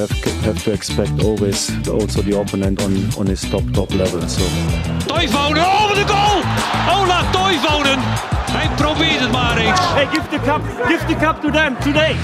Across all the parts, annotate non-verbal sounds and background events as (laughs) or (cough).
have have to expect always also the opponent on on his top top level. So Toivonen, oh wat een goal! Ola Toivonen! Hij probeert het maar eens. Hey, give the cup, give the cup to them today.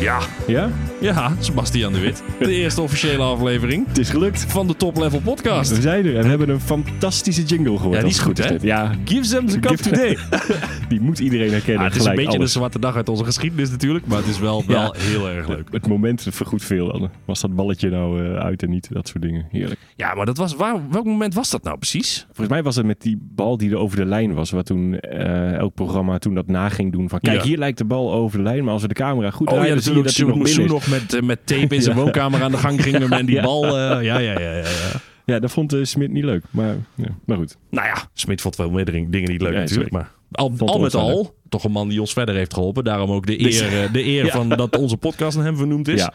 Ja, Ja, ja, Sebastian de Wit. De eerste officiële aflevering het is gelukt. van de Top Level Podcast. We zijn er en we hebben een fantastische jingle gehoord. Ja, die is goed, hè? Ja, Give them the cup Give- today. (laughs) die moet iedereen herkennen. Ja, het is een beetje alles. een zwarte dag uit onze geschiedenis natuurlijk, maar het is wel, wel heel erg leuk. Het moment vergoedt veel dan. Was dat balletje nou eh, uit en niet? Dat soort dingen. Heerlijk. Ja, maar dat was, waar, welk moment was dat nou precies? Volgens mij was het met die bal die er over de lijn was. Waar toen eh, elk programma toen dat na ging doen. Van kijk, Ja. hier lijkt de bal over de lijn. Maar als we de camera goed Oh draaien, dan zie je dat hij nog binnen nog met, eh, met tape in (laughs) zijn woonkamer aan de gang ging en (laughs) die bal... ja, ja, ja, ja, ja. Ja, dat vond uh, Smit niet leuk. Maar, ja, maar goed. Nou ja, Smit vond wel meer dingen niet leuk Ja, natuurlijk. Maar al, al met al, toch een man die ons verder heeft geholpen. Daarom ook de Dus- eer, eh, de eer (laughs) Ja. van dat onze podcast naar hem vernoemd is. Ja.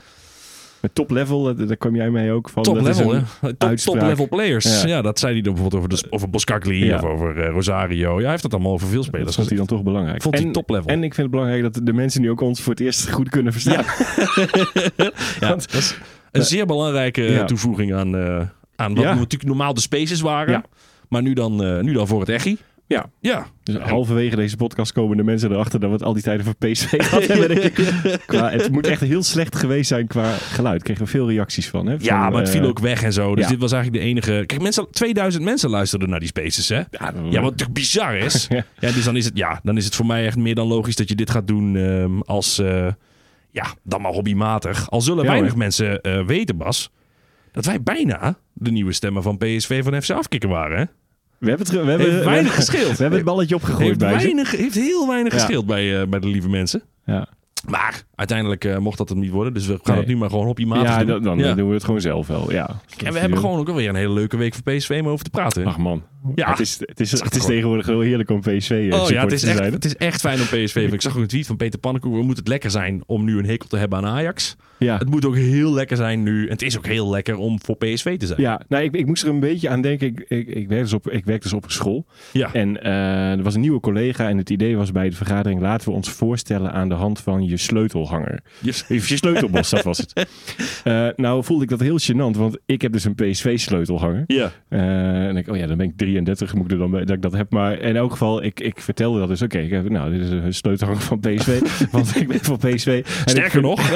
Met top level, eh, daar kwam jij mee ook van. Top Dat is level, hè? Top, top level players. Ja. Ja. dat zei hij dan bijvoorbeeld over, de, over Boskakli Ja. of over eh, Rosario. Ja, hij heeft het allemaal over veel Dat spelers. vond hij dan toch belangrijk. Vond hij en, top level. En ik vind het belangrijk dat de mensen nu ook ons voor het eerst goed kunnen verstaan. Ja, (laughs) dat is een zeer belangrijke Ja. toevoeging aan, eh, aan wat Ja. natuurlijk normaal de spaces waren. Ja. Maar nu dan, nu dan voor het echi. Ja. Ja. Dus halverwege deze podcast komen de mensen erachter dat we het al die tijden voor PSV gehad hebben. qua, het moet echt heel slecht geweest zijn qua geluid. Kregen we veel reacties van. Hè? Ja, maar het viel eh, ook weg en zo. Dus ja. dit was eigenlijk de enige... Kijk, mensen, 2000 mensen luisterden naar die spaces, hè? Ja, Ja, wat natuurlijk bizar is. (laughs) Ja. ja. dus dan is, het, ja, dan is het voor mij echt meer dan logisch dat je dit gaat doen ehm, als... eh, ja, dan maar hobbymatig. Al zullen Ja, weinig hoor. mensen eh, weten, Bas... dat wij bijna de nieuwe stemmen van PSV van FC Afkikken waren, hè? We hebben het, we hebben, Heeft weinig gescheeld. We hebben het balletje opgegooid Heeft, bij ze. weinig, heeft heel weinig Ja. gescheeld bij, eh, bij de lieve mensen. Ja, Maar uiteindelijk eh, mocht dat het niet worden. Dus we gaan Nee. het nu maar gewoon hobbymatig ja doen. dan, dan Ja. doen we het gewoon zelf wel. Ja. En we hebben gewoon ook weer een hele leuke week voor PSV om over te praten. Ach man, Ja. het is, het is, het is tegenwoordig heel heerlijk om PSV eh, Oh ja, het is, te echt, zijn. het is echt fijn om PSV. Ik zag ook een tweet van Peter Pannenkoek. We moeten het lekker zijn om nu een hekel te hebben aan Ajax. Ja. Het moet ook heel lekker zijn nu. En het is ook heel lekker om voor PSV te zijn. Ja, nou, ik, ik moest er een beetje aan denken. Ik, ik, ik, werk, dus op, ik werk dus op een school. Ja. En eh, er was een nieuwe collega. En het idee was bij de vergadering: laten we ons voorstellen aan de hand van je sleutelhanger. Yes. Je sleutelbos, dat was het. (laughs) Eh, nou voelde ik dat heel gênant, want ik heb dus een PSV-sleutelhanger. Ja. Eh, en ik, oh ja, dan ben ik 33, moet ik er dan bij dat ik dat heb. Maar in elk geval, ik, ik vertelde dat dus. Oké, ik heb- nou, dit is een sleutelhanger van PSV, (laughs) want ik ben van PSV. En ik Sterker vind- nog.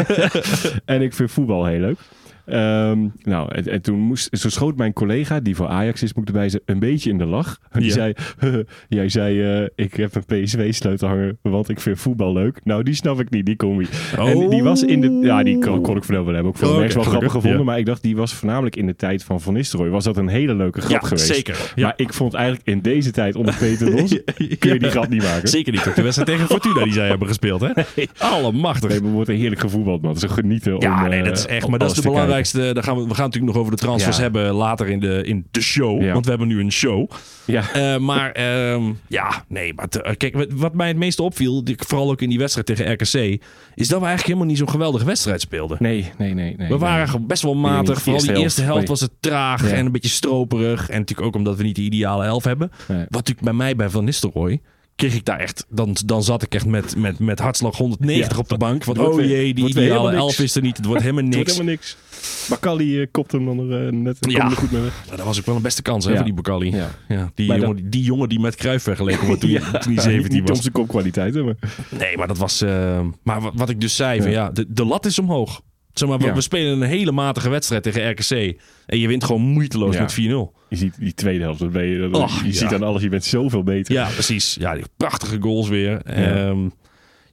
(laughs) en ik vind voetbal heel leuk. Ehm, nou, en, en toen moest, zo schoot mijn collega, die voor Ajax is, moet ik erbij een beetje in de lach. (laughs) Die Ja. zei, (laughs) jij zei, eh, ik heb een PSV-sleutelhanger, want ik vind voetbal leuk. Nou, die snap ik niet, die combi. En die was in de, ja, die kon, kon ik van wel hebben. Ook veel Oh, wel grappig gelukkig, gevonden, ja. maar ik dacht, die was voornamelijk in de tijd van Van Nistelrooy. Was dat een hele leuke grap Ja, geweest. zeker. Maar ik vond eigenlijk in deze tijd onder Peter Bos, (laughs) kun je die grap niet maken. Zeker niet. Ook de wedstrijd tegen Fortuna die zij hebben gespeeld. Hè? Allemachtig. Nee, wordt een heerlijk gevoetbald, man. Een genieten Ja, om, nee, eh, dat is echt. om Maar dat is de te kijken. Belangrijkste. Daar gaan we, we gaan natuurlijk nog over de transfers Ja. hebben later in de, in de show. Ja. Want we hebben nu een show. Ja. Eh, maar ehm, ja, nee. Maar te- eh, kijk, wat, mij het meeste opviel, vooral ook in die wedstrijd tegen RKC, is dat we eigenlijk helemaal niet zo'n geweldige wedstrijd speelden. Nee, nee, nee. nee We waren best wel matig. Vooral die eerste helft helft. was het traag en een beetje stroperig. En natuurlijk ook omdat we niet de ideale elf hebben. Wat natuurlijk bij mij bij Van Nistelrooy kreeg ik daar echt... Dan, dan zat ik echt met, met, met hartslag 190 Ja. op de bank. Wordt oh weer- jee, die ideale elf niks. is er niet. Het wordt helemaal (laughs) Het wordt niks. helemaal niks. Macaulay eh, kopt hem dan er eh, net. Ja. Er goed mee weg. Nou, dat was ook wel een beste kans hè, Ja. voor die Bocali. Ja. Ja, die, Maar jongen, dat- die, die jongen die met Cruijff vergeleken wordt toen, (laughs) Ja. toen hij Niet- 17 niet om was. zijn kopkwaliteiten, maar... Nee, maar dat was... eh, maar wat, wat ik dus zei, van, ja, de, de lat is omhoog. Zeg maar, we, Ja. we spelen een hele matige wedstrijd tegen RKC. En je wint gewoon moeiteloos Ja. met 4-0. Je ziet die tweede helft, ben je, je ja. ziet aan alles, je bent zoveel beter. Ja, precies. Ja, die prachtige goals weer. Ja,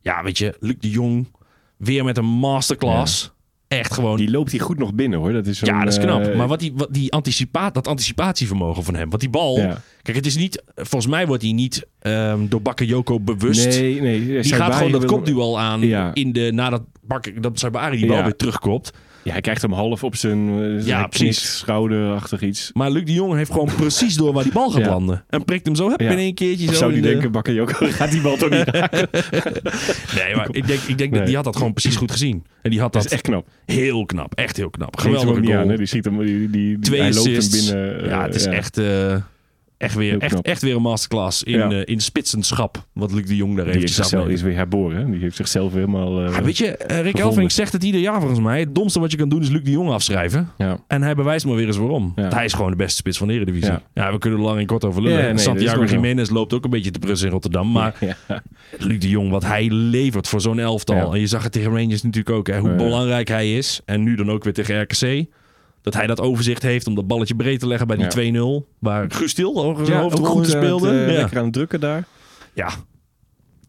ja weet je, Luc de Jong weer met een masterclass. Echt gewoon... Die loopt hier goed nog binnen, hoor. Dat is ja, dat is knap. eh, maar wat die, wat die anticipa dat anticipatievermogen van hem. Want die bal... Ja. Kijk, het is niet... Volgens mij wordt hij niet ehm, door Bakayoko bewust... Nee, nee. Die gaat gewoon dat kopduel aan Ja. in de, nadat Bakker, dat Sabari die bal Ja. weer terugkopt. Ja, hij krijgt hem half op zijn eh, Ja, precies. schouderachtig iets. Maar Luc de Jong heeft gewoon precies door waar die bal gaat Ja. landen. En prikt hem zo heb Ja. in één keertje Of zo. zou die de- denken, Bakayoko (laughs) gaat die bal toch niet (laughs) raken? Nee, maar ik denk, ik denk dat die had dat gewoon precies goed gezien. En die had Dat dat, is echt knap. heel knap. Echt heel knap. Ook niet goal. aan? Die schiet hem, die, die, die- hij loopt hem binnen. eh, ja, het is echt... eh, echt weer, echt, echt weer een masterclass in, Ja. eh, in spitsenschap. Wat Luc de Jong daar heeft zichzelf is weer herboren. hè? Die heeft zichzelf helemaal... eh, Ja, weet je, eh, Rick. Elfrink zegt het ieder jaar volgens mij. Het domste wat je kan doen is Luc de Jong afschrijven. ja. En hij bewijst maar weer eens waarom. Hij is gewoon de beste spits van de Eredivisie. Ja. We kunnen er lang en kort over lullen. Nee, Santiago. Jiménez loopt ook een beetje te prussen in Rotterdam. Maar. (laughs) Luc de Jong, wat hij levert voor zo'n elftal. En je zag het tegen Rangers natuurlijk ook. Hè, hoe Ja. belangrijk hij is. En nu dan ook weer tegen RKC. Dat hij dat overzicht heeft om dat balletje breed te leggen bij die Ja. 2-0. Waar Guus Til over zijn Ja, goed het, speelde. eh, ja. Lekker aan het drukken daar. Ja.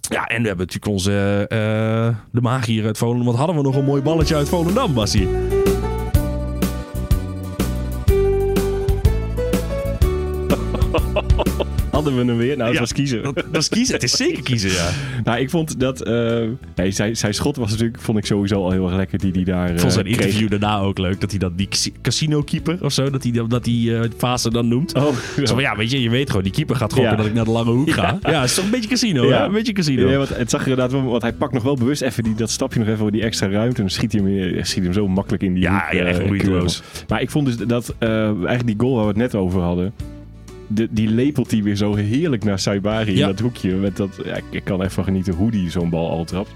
ja, en we hebben natuurlijk onze eh, de magier uit Volendam. Wat hadden we nog een mooi balletje uit Volendam, Bassie. Hadden we hem weer? Nou, het Ja. was kiezen. Dat, dat is kiezen. Het is zeker kiezen, ja. Nou, ik vond dat... eh, nee, zijn, zijn schot was natuurlijk, vond ik sowieso al heel erg lekker, die die daar Ik vond zijn eh, kreeg. interview daarna ook leuk. Dat hij dat die casino keeper of zo, dat hij dat die eh, fase dan noemt. Oh, Zo van, ja, weet je, je weet gewoon, die keeper gaat gokken dat ik naar de lange hoek ga. Ja, het is toch een beetje casino, Ja. hè? Een beetje casino. Ja, want het zag er inderdaad wel, want hij pakt nog wel bewust even die, dat stapje nog even voor die extra ruimte. En dan schiet hij hem, schiet hem zo makkelijk in die Ja, hoek, ja, echt moeiteloos. Maar ik vond dus dat eigenlijk die goal waar we het net over hadden. De, die lepelt hij weer zo heerlijk naar Saibari Ja. in dat hoekje. Met dat, ja, ik- kan even genieten hoe die zo'n bal al trapt.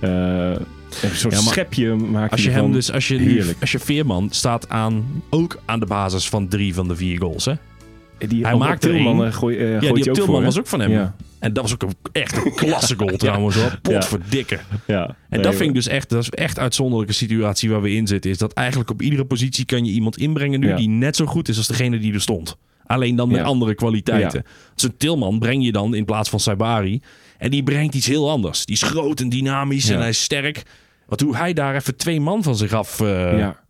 Eh, een soort Ja, schepje maakt Als je hem dus, als je, heerlijk. als je Veerman staat aan, ook aan de basis van drie van de vier goals, hè? die, hij maakte Tilman eh, gooi, eh, Ja, die ook Tilman voor, was ook van hem. Ja, En dat was ook een, echt een (laughs) klasse goal trouwens hoor. Potverdikke. ja. En Nee, dat vind ik dus echt, dat is echt een uitzonderlijke situatie waar we in zitten. Is dat eigenlijk op iedere positie kan je iemand inbrengen nu Ja. die net zo goed is als degene die er stond. Alleen dan met Ja. andere kwaliteiten. Zo'n Tilman breng je dan in plaats van Saibari. En die brengt iets heel anders. Die is groot en dynamisch en hij is sterk. Want hoe hij daar even twee man van zich af uh, ja.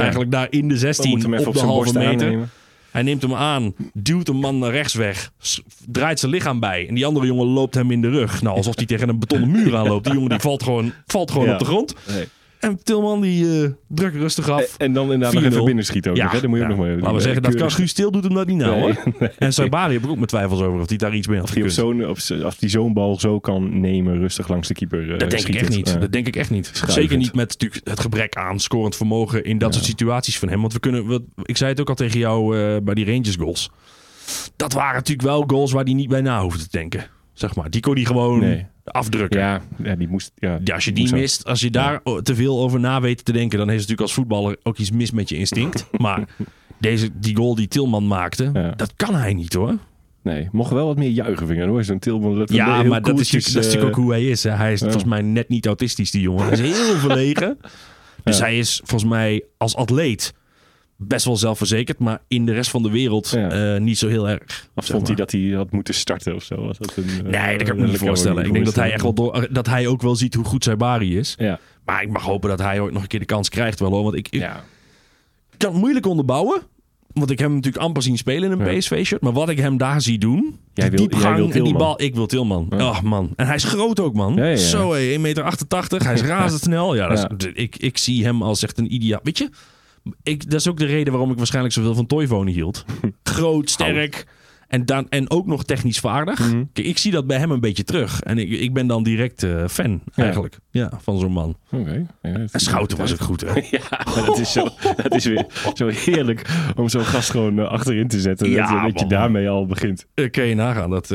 eigenlijk daar in de We 16 moeten hem even op op de zijn halve meter. aannemen. Hij neemt hem aan, duwt een man naar rechts weg, draait zijn lichaam bij. En die andere jongen loopt hem in de rug. Nou, alsof hij tegen een betonnen muur aanloopt. Die jongen die valt gewoon, valt gewoon Ja. op de grond. Nee. En Tilman die eh drukt rustig af. En dan inderdaad nog 4-0. even binnenschieten ook. nog, hè? Dat moet je ja. ook nog maar even Laten we doen. zeggen, dat kan. Guus Til doet hem dat niet nou Nee, hoor. (laughs) nee. En Saibari heb ik ook mijn twijfels over of hij daar iets mee had Of gekund. als die zo'n bal zo kan nemen, rustig langs de keeper. eh, Dat denk ik schieten. echt niet. Ja. Dat denk ik echt niet. Schuivend. Zeker niet met natuurlijk het gebrek aan scorend vermogen in dat soort situaties van hem. Want we kunnen, we, ik zei het ook al tegen jou eh, bij die Rangers goals. Dat waren natuurlijk wel goals waar hij niet bij na hoefde te denken. Zeg maar. Die kon hij gewoon Nee. Afdrukken. Ja, ja, die moest. Ja, Ja, als je die mist, als je daar te veel over na weet te denken, dan heeft het natuurlijk als voetballer ook iets mis met je instinct. (laughs) maar deze, die goal die Tilman maakte, Ja. dat kan hij niet hoor. Nee, mocht wel wat meer juigen vinden hoor. Zo'n Tilman. Ja, maar dat is, natuurlijk, dat is natuurlijk eh, ook hoe hij is. Hè. Hij is volgens mij net niet autistisch, die jongen. Hij is heel (laughs) verlegen. Dus hij is volgens mij als atleet best wel zelfverzekerd, maar in de rest van de wereld Ja. eh, niet zo heel erg. Of vond hij dat hij had moeten starten of zo? Was dat een, eh, Nee, dat kan ik me niet voorstellen. Ik denk dat hij echt wel door, dat hij ook wel ziet hoe goed zijn Bari is. Ja, Maar ik mag hopen dat hij ooit nog een keer de kans krijgt wel hoor. Want ik, ik ja. kan het moeilijk onderbouwen. Want ik heb hem natuurlijk amper zien spelen in een Ja. PSV-shirt. Maar wat ik hem daar zie doen. Jij die wil- jij diepgang wil en die bal. Ik wil Tilman. Ja. Oh man. En hij is groot ook man. Ja, ja, ja. Zo hé, 1,88 meter. Hij is (laughs) razendsnel. Ja, dat is- Ja. ik, ik zie hem als echt een ideaal. Weet je? Ik, dat is ook de reden waarom ik waarschijnlijk zoveel van Toivonen hield. (laughs) Groot, sterk. En, dan, en ook nog technisch vaardig. Mhm. Kijk, ik zie dat bij hem een beetje terug. En ik, ik ben dan direct eh, fan Ja. eigenlijk. Ja, van zo'n man. Oké. Ja, En Schouten was ook goed hè. (laughs) Ja, dat is, zo, dat is weer zo heerlijk om zo'n gast gewoon eh, achterin te zetten. Ja, dat, dat je daarmee al begint. Eh, kun je nagaan dat (laughs)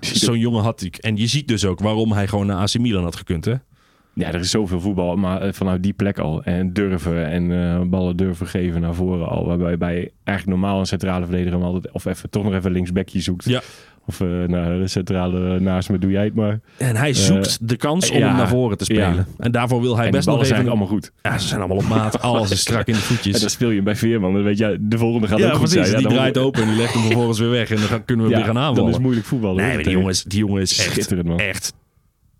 zo'n jongen had ik. En je ziet dus ook waarom hij gewoon naar AC Milan had gekund, hè? Ja, er is zoveel voetbal, maar eh, vanuit die plek al. En durven en eh, ballen durven geven naar voren al. Waarbij bij eigenlijk normaal een centrale verdediger hem altijd... Of even, toch nog even linksbackje zoekt. Ja. Of eh nou, de centrale naast me doe jij het maar. En hij zoekt de kans om ja, hem naar voren te spelen. ja. En daarvoor wil hij en best nog ballen even... zijn allemaal goed. Ja, ze zijn allemaal op maat. (laughs) Alles is strak in de En voetjes. dan speel je bij Veerman. Dan weet je, de volgende gaat ja, ook goed precies. zijn. die dan draait open en die legt hem vervolgens weer weg. En dan kunnen we weer gaan aanvallen. is het moeilijk voetballen. nee, die jongen is, die jongen is echt... Man. Echt...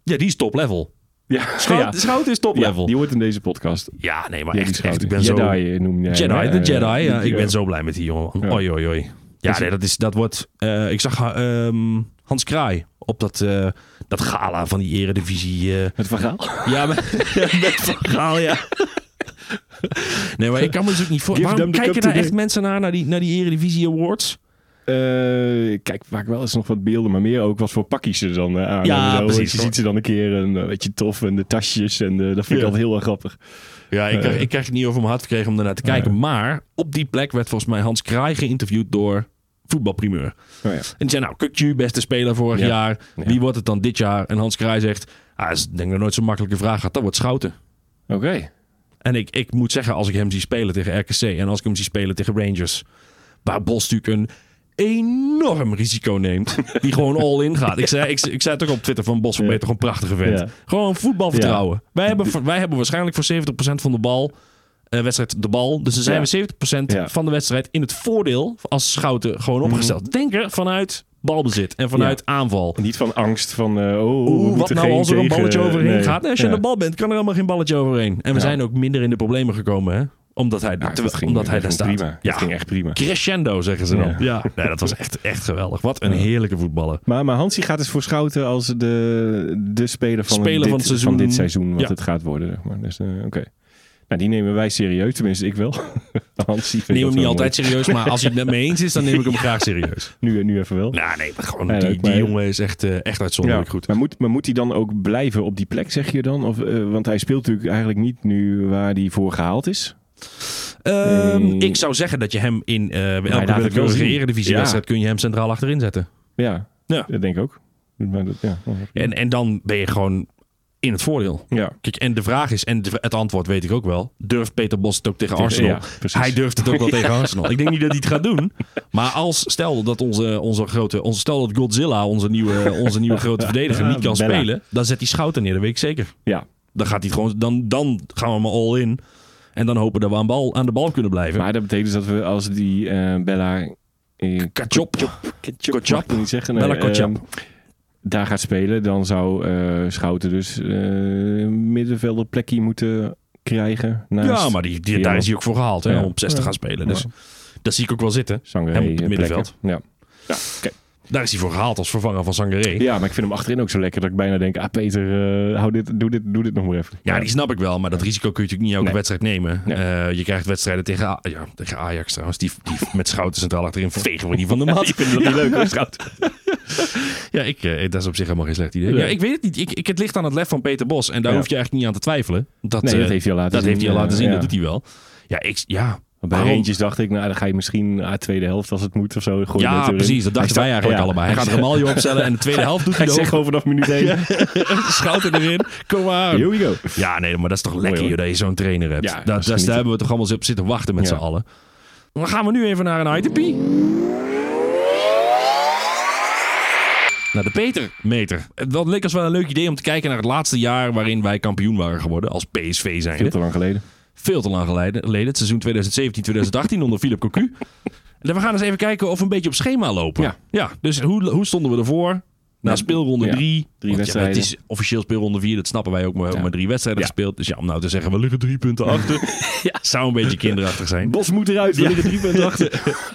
Ja, die is top level. Ja, Schout, ja. Schout is top Ja, level. die hoort in deze podcast. Ja, nee, maar echt, echt. Ik ben zo... Jedi noem jij Jedi, de? Jedi. Eh, Ja, ik ben zo blij met die jongen. Oi, oi, oi. Ja, nee, dat, is, dat wordt... eh, ik zag ehm, Hans Kraai op dat, eh, dat gala van die eredivisie... eh, Het verhaal? ja, met, (laughs) ja, met Van Gaal, ja. Nee, maar ik kan me dus ook niet voor... Give Waarom kijken daar echt mensen naar, naar die, naar die Eredivisie Awards? Eh, kijk, vaak wel eens nog wat beelden, maar meer ook wat voor pakjes ze dan eh, aan. Ja, en zo. precies. Je ziet ze dan een keer een eh, beetje tof en de tasjes en eh, dat vind ik altijd heel erg grappig. Ja, ik krijg, Eh. ik krijg het niet over mijn hart gekregen om ernaar te kijken. Maar op die plek werd volgens mij Hans Kraai geïnterviewd door Voetbalprimeur. Oh, ja. En die zei, nou, Kukju, beste speler vorig Ja. jaar. Ja. Wie wordt het dan dit jaar? En Hans Kraai zegt, ah, is denk ik nooit zo'n makkelijke vraag gehad. Dat wordt Schouten. Oké. En ik, ik moet zeggen, als ik hem zie spelen tegen RKC en als ik hem zie spelen tegen Rangers, waar Bos natuurlijk een enorm risico neemt, die gewoon all in gaat. Ik zei, ik, ik zei het ook op Twitter van Bos, van Ja. toch een prachtige vent. Ja. Gewoon voetbalvertrouwen. Wij, hebben, wij hebben waarschijnlijk voor 70% van de bal, eh, wedstrijd de bal. Dus dan zijn Ja. we 70% Ja. van de wedstrijd in het voordeel als Schouten gewoon opgesteld. Denken vanuit balbezit en vanuit aanval. Niet van angst van, eh, oh, Oeh, wat nou als er een balletje overheen nee. gaat? Nee, als je aan de bal bent, kan er helemaal geen balletje overheen. En we zijn ook minder in de problemen gekomen, hè? Omdat hij, Ja, dat ging, omdat hij dat daar staat. prima. Ja, Dat ging echt prima. crescendo zeggen ze dan. Ja. Ja, Nee, dat was echt, echt geweldig. Wat een heerlijke voetballer. Maar, maar Hansi gaat dus voor Schouten als de, de speler van, Speler dit, van het seizoen. dit seizoen wat Ja. het gaat worden. Zeg maar. Dus, eh, oké. Nou, die nemen wij serieus, tenminste ik wel. (laughs) Hansi Neem hem niet altijd mooi. serieus, maar als je het met me eens is, dan neem ik hem (laughs) graag serieus. Nu, nu even wel. Nou, nee, maar gewoon, Ja, die, die jongen is echt, eh, echt uitzonderlijk goed. Maar moet, maar moet hij dan ook blijven op die plek, zeg je dan? Of, eh, want hij speelt natuurlijk eigenlijk niet nu waar hij voor gehaald is. Ehm, ik zou zeggen dat je hem in laat elke willekeurige zien. eredivisiewedstrijd kun je hem centraal achterin zetten. Ja, Ja. dat denk ik ook. Ja. En, en dan ben je gewoon in het voordeel. ja. Kijk, en de vraag is, en het antwoord weet ik ook wel. Durft Peter Bos het ook tegen Arsenal? Ja, hij durft het ook wel (laughs) tegen Arsenal. Ik denk niet dat hij het gaat doen. Maar als, stel dat onze, onze grote, onze, stel dat Godzilla, onze nieuwe, onze nieuwe grote (laughs) verdediger, niet kan Bella. spelen. Dan zet hij Schouten neer, dat weet ik zeker. ja. Dan gaat hij gewoon, dan, dan gaan we maar all in. En dan hopen dat we aan, bal, aan de bal kunnen blijven. Maar dat betekent dus dat we als die eh, Bella... Eh, Kachop. Niet zeggen. Bella Kotjap. ehm, daar gaat spelen, dan zou eh, Schouten dus eh middenvelder plekje moeten krijgen. Naast Ja, maar die, die, daar is hij ook voor gehaald hè, Ja. om op 6 te Ja. gaan spelen. Dus dat zie ik ook wel zitten. Sangaré hem op het eh, middenveld. plekken. Ja. Ja, oké. Daar is hij voor gehaald als vervanger van Sangaré. ja, maar ik vind hem achterin ook zo lekker dat ik bijna denk... Ah, Peter, eh, hou dit, doe, dit, doe dit nog maar even. Ja, die snap ik wel, maar dat risico kun je natuurlijk niet elke Nee. wedstrijd nemen. Nee. Eh, je krijgt wedstrijden tegen, A- ja, tegen Ajax trouwens, die, die met Schouten centraal achterin vegen we niet van de (laughs) mat. Ik vind dat niet leuk hoor, Schouten. (laughs) Ja, ik, eh, dat is op zich helemaal geen slecht idee. Ja, ik weet het niet. Ik, ik, het ligt aan het lef van Peter Bos en daar Ja. hoef je eigenlijk niet aan te twijfelen. Dat, Nee, dat heeft hij al laten dat zien. heeft hij al laten zien, dat doet hij wel. Ja, ik, ja. Bij Waarom? eentjes dacht ik, nou dan ga je misschien ah, tweede helft als het moet of zo. gooi ja precies. Dat dachten wij eigenlijk ja. allebei. Hij gaat Ramaljo opstellen en de tweede (laughs) helft doet hij Hij de zegt gewoon vanaf minuut (laughs) 1. Schouten erin. Kom maar. Here we go. Ja, nee, maar dat is toch lekker joh, dat je zo'n trainer hebt. Ja, dat is daar, hebben we toch allemaal op zitten wachten met Ja. z'n allen. Dan gaan we nu even naar een itempie. Naar de Peter-meter. Het leek ons wel een leuk idee om te kijken naar het laatste jaar waarin wij kampioen waren geworden als PSV zijn. Veel te lang geleden. Veel te lang geleden. Het seizoen 2017-2018 onder Philip Cocu. En we gaan eens even kijken of we een beetje op schema lopen. Ja. dus hoe, hoe stonden we ervoor? Na speelronde ja, 3. drie wedstrijden. het is officieel speelronde 4, dat snappen wij ook. Maar we hebben Ja. maar drie wedstrijden Ja. gespeeld. Dus ja, om nou te zeggen, we liggen drie punten (laughs) achter. ja. Zou een beetje kinderachtig zijn. Bos moet eruit, we Ja. liggen drie punten achter. (laughs)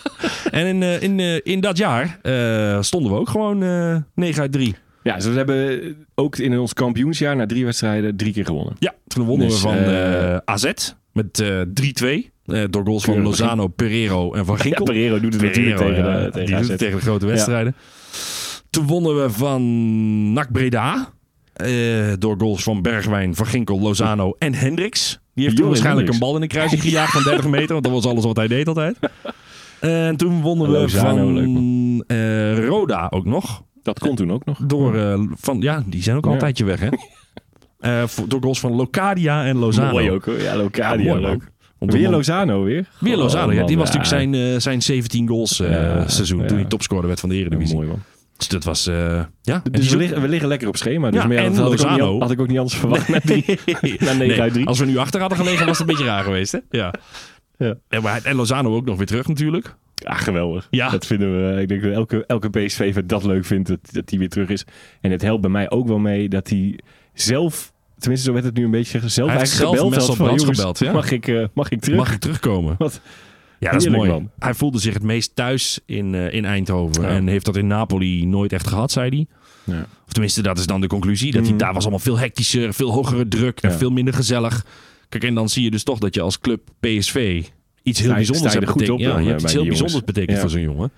En in, eh, in, eh, in dat jaar eh, stonden we ook gewoon eh 9 uit 3. Ja, dus we hebben ook in ons kampioensjaar na drie wedstrijden drie keer gewonnen. Ja, toen wonnen Dus, we van eh, eh, AZ met eh 3-2. Eh, door goals van Lozano, Pereiro en Van Ja, Ginkel. Pereiro doet het natuurlijk tegen, ja, de, tegen die doet het tegen de grote wedstrijden. Toen wonnen we van NAC Breda. eh, door goals van Bergwijn, Van Ginkel, Lozano en Hendricks. Die heeft toen waarschijnlijk een bal in de kruising gejaagd van 30 meter. Want dat was alles wat hij deed altijd. (laughs) En toen wonnen we Lozano, van Roda ook nog. Dat kon toen ook nog. Door, eh, van, ja, die zijn ook al een Ja. tijdje weg, hè? (laughs) Eh, voor- door goals van Locadia en Lozano. Mooi ook hoor. Ja, Locadia, Ja, leuk. Weer Lozano weer. Weer Lozano, Oh, ja. man, Die was ja. natuurlijk zijn, eh, zijn 17 goals Ja, seizoen. ja. Toen hij topscorer werd van de Eredivisie. Mooi man. Dus dat was, ja. Dus we liggen, we liggen lekker op schema. Dus Ja, ja, dat had ik, ook Lozano. niet, had ik ook niet anders verwacht. Na, drie, (laughs) na 9 Nee, uit 3. Als we nu achter hadden gelegen, was het een beetje raar geweest, hè? Ja. Ja. En, maar, en Lozano ook nog weer terug natuurlijk. Ja, geweldig. Ja. Dat vinden we. Ik denk dat elke, elke PSV dat leuk vindt dat, dat hij weer terug is. En het helpt bij mij ook wel mee dat hij zelf, tenminste zo werd het nu een beetje zelf Hij eigenlijk zelf gebeld had van, Brands jongens, gebeld, ja. mag, ik, eh, mag ik terug? Mag ik terugkomen? (laughs) Wat Ja, dat is mooi. man. Hij voelde zich het meest thuis in, eh, in Eindhoven. Ja. En heeft dat in Napoli nooit echt gehad, zei hij. Ja. Of tenminste, dat is dan de conclusie. Dat hij Mm. daar was allemaal veel hectischer, veel hogere druk en veel minder gezellig. Kijk, en dan zie je dus toch dat je als club PSV iets heel bijzonders hebt betekend. op Ja, je hebt iets heel bijzonders betekend Ja. voor zo'n jongen.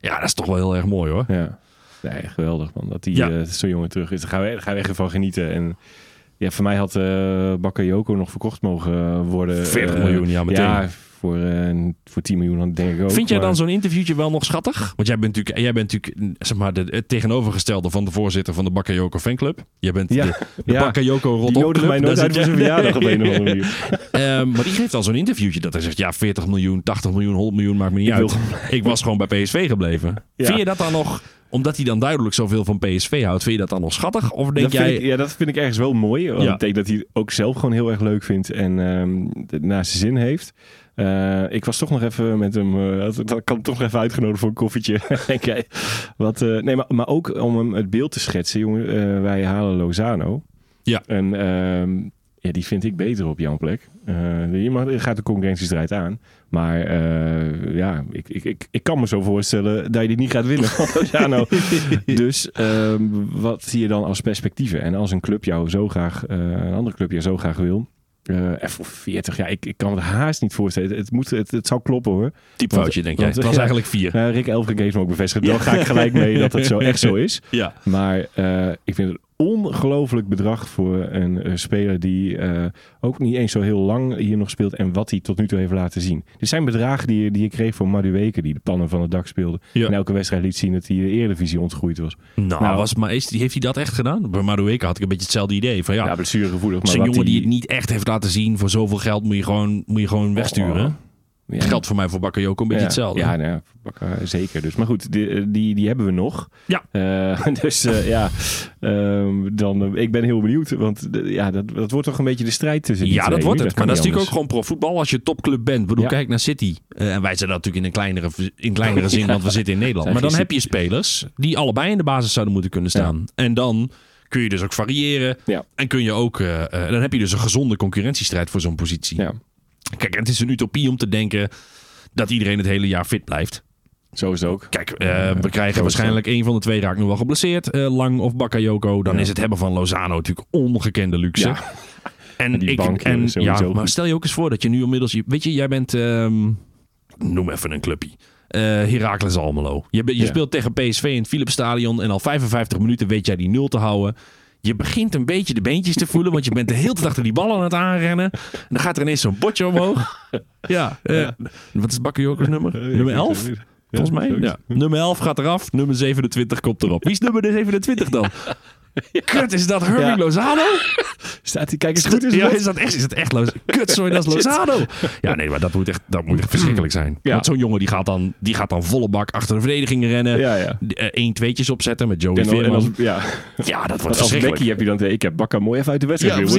Ja, dat is toch wel heel erg mooi hoor. Ja. Nee, geweldig man. Dat die Ja. eh, zo'n jongen terug is. Daar gaan we, daar gaan we echt van genieten. En Ja, voor mij had eh Bakayoko nog verkocht mogen worden. 40 Eh, miljoen, ja, meteen. Ja, voor, eh, voor 10 miljoen dan denk ik ook. Vind jij dan zo'n interviewtje wel nog schattig? Want jij bent natuurlijk, jij bent natuurlijk zeg maar, de, het tegenovergestelde van de voorzitter van de Bakayoko fanclub. Jij bent Ja. de, de Ja. Bakayoko Die Rotterdam nodigt mij nooit uit voor zijn (laughs) verjaardag op een of andere manier. (laughs) Ehm, maar die geeft dan zo'n interviewtje dat hij zegt... ja, 40 miljoen, 80 miljoen, 100 miljoen, maakt me niet Ik wil uit. Ik was gewoon bij PSV gebleven. Ja. Vind je dat dan nog... omdat hij dan duidelijk zoveel van PSV houdt... vind je dat dan nog schattig? Of denk Dat jij... ik, ja, dat vind ik ergens wel mooi. Want Ja. ik denk dat hij ook zelf gewoon heel erg leuk vindt en het naar zijn zin heeft. Eh, ik was toch nog even met hem, had- dat kan toch nog even uitgenodigd voor een koffietje. (laughs) Jij? Wat, eh, nee, maar, maar ook om hem het beeld te schetsen, jongen. eh, wij halen Lozano. Ja. En ehm, ja, die vind ik beter op jouw plek. Eh je mag, gaat de concurrentiestrijd aan. Maar eh, ja, ik, ik, ik, ik kan me zo voorstellen dat je die niet gaat winnen (laughs) Lozano. dus ehm, wat zie je dan als perspectieven? En als een club jou zo graag, eh, een andere club jou zo graag wil... eh en voor 40, ja, ik, ik kan het haast niet voorstellen. Het, moet, het, het zou kloppen hoor. Typfoutje, denk jij. want- Het was (laughs) ja. eigenlijk vier. Uh, Rick Elfrink heeft me ook bevestigd. Dan ga ik gelijk mee dat het zo (laughs) echt zo is. Ja. Maar ik vind het ongelooflijk bedrag voor een eh, speler die eh, ook niet eens zo heel lang hier nog speelt en wat hij tot nu toe heeft laten zien. Dit zijn bedragen die, je- die je kreeg voor Madueke, die de pannen van het dak speelde. Ja. En elke wedstrijd liet zien dat hij de Eredivisie ontgroeid was. Nou, Nou, was, maar is, heeft hij dat echt gedaan? Bij Madueke had ik een beetje hetzelfde idee. Van ja, Ja, blessuregevoelig. Maar zo'n wat jongen die het niet echt heeft laten zien... voor zoveel geld moet je gewoon, moet je gewoon wegsturen. Oh, Ja. Geldt voor mij voor Bakayoko een beetje ja, hetzelfde. Ja, nou ja, Bakka, zeker. Dus, maar goed, die, die, die hebben we nog. Ja. Eh, (laughs) dus eh, ja, ehm, dan, eh, ik ben heel benieuwd. Want eh, ja, dat, dat wordt toch een beetje de strijd tussen die Ja, twee dat wordt het. Maar dat is natuurlijk ook gewoon profvoetbal als je topclub bent. Ik bedoel, Ja. kijk naar City. Eh, en wij zijn dat natuurlijk in een kleinere, in kleinere (laughs) zin, want we zitten in Nederland. Maar dan heb je spelers die allebei in de basis zouden moeten kunnen staan. En dan kun je dus ook variëren. Ja. En kun je ook, eh, eh, dan heb je dus een gezonde concurrentiestrijd voor zo'n positie. Ja, Kijk, het is een utopie om te denken dat iedereen het hele jaar fit blijft. zo is het ook. Kijk, eh, Ja, we krijgen waarschijnlijk één van de twee raakt nu wel geblesseerd. eh, Lang of Bakayoko. Dan Ja. is het hebben van Lozano natuurlijk ongekende luxe. Ja. En, En die ik, bank, en, sowieso ja, maar goed. stel je ook eens voor dat je nu inmiddels... Weet je, jij bent... ehm, noem even een clubje. Eh Heracles Almelo. Je, je speelt tegen PSV in het Philipsstadion... en al 55 minuten weet jij die nul te houden. Je begint een beetje de beentjes te voelen... want je bent de hele tijd achter die bal aan het aanrennen. En dan gaat er ineens zo'n botje omhoog. Ja, eh, wat is Bakayokos nummer? nummer 11? Volgens mij. Ja. Nummer 11 gaat eraf. Nummer 27 komt erop. Wie is nummer 27 dan? (laughs) Kut, is dat Ja. Lozano? Staat hij, kijk eens goed is ja, is dat echt, is dat echt Lozano? Kut, sorry, dat is (laughs) Lozano. Ja, nee, maar dat moet echt, dat moet echt verschrikkelijk zijn. Want zo'n jongen die gaat, dan, die gaat dan volle bak achter de verdediging rennen. Ja, ja. Eén tweetjes opzetten met Joey Veerman. als, ja, Ja, dat wordt als verschrikkelijk. Becky heb je dan... Ik heb Bakka mooi even uit de wedstrijd. Ja,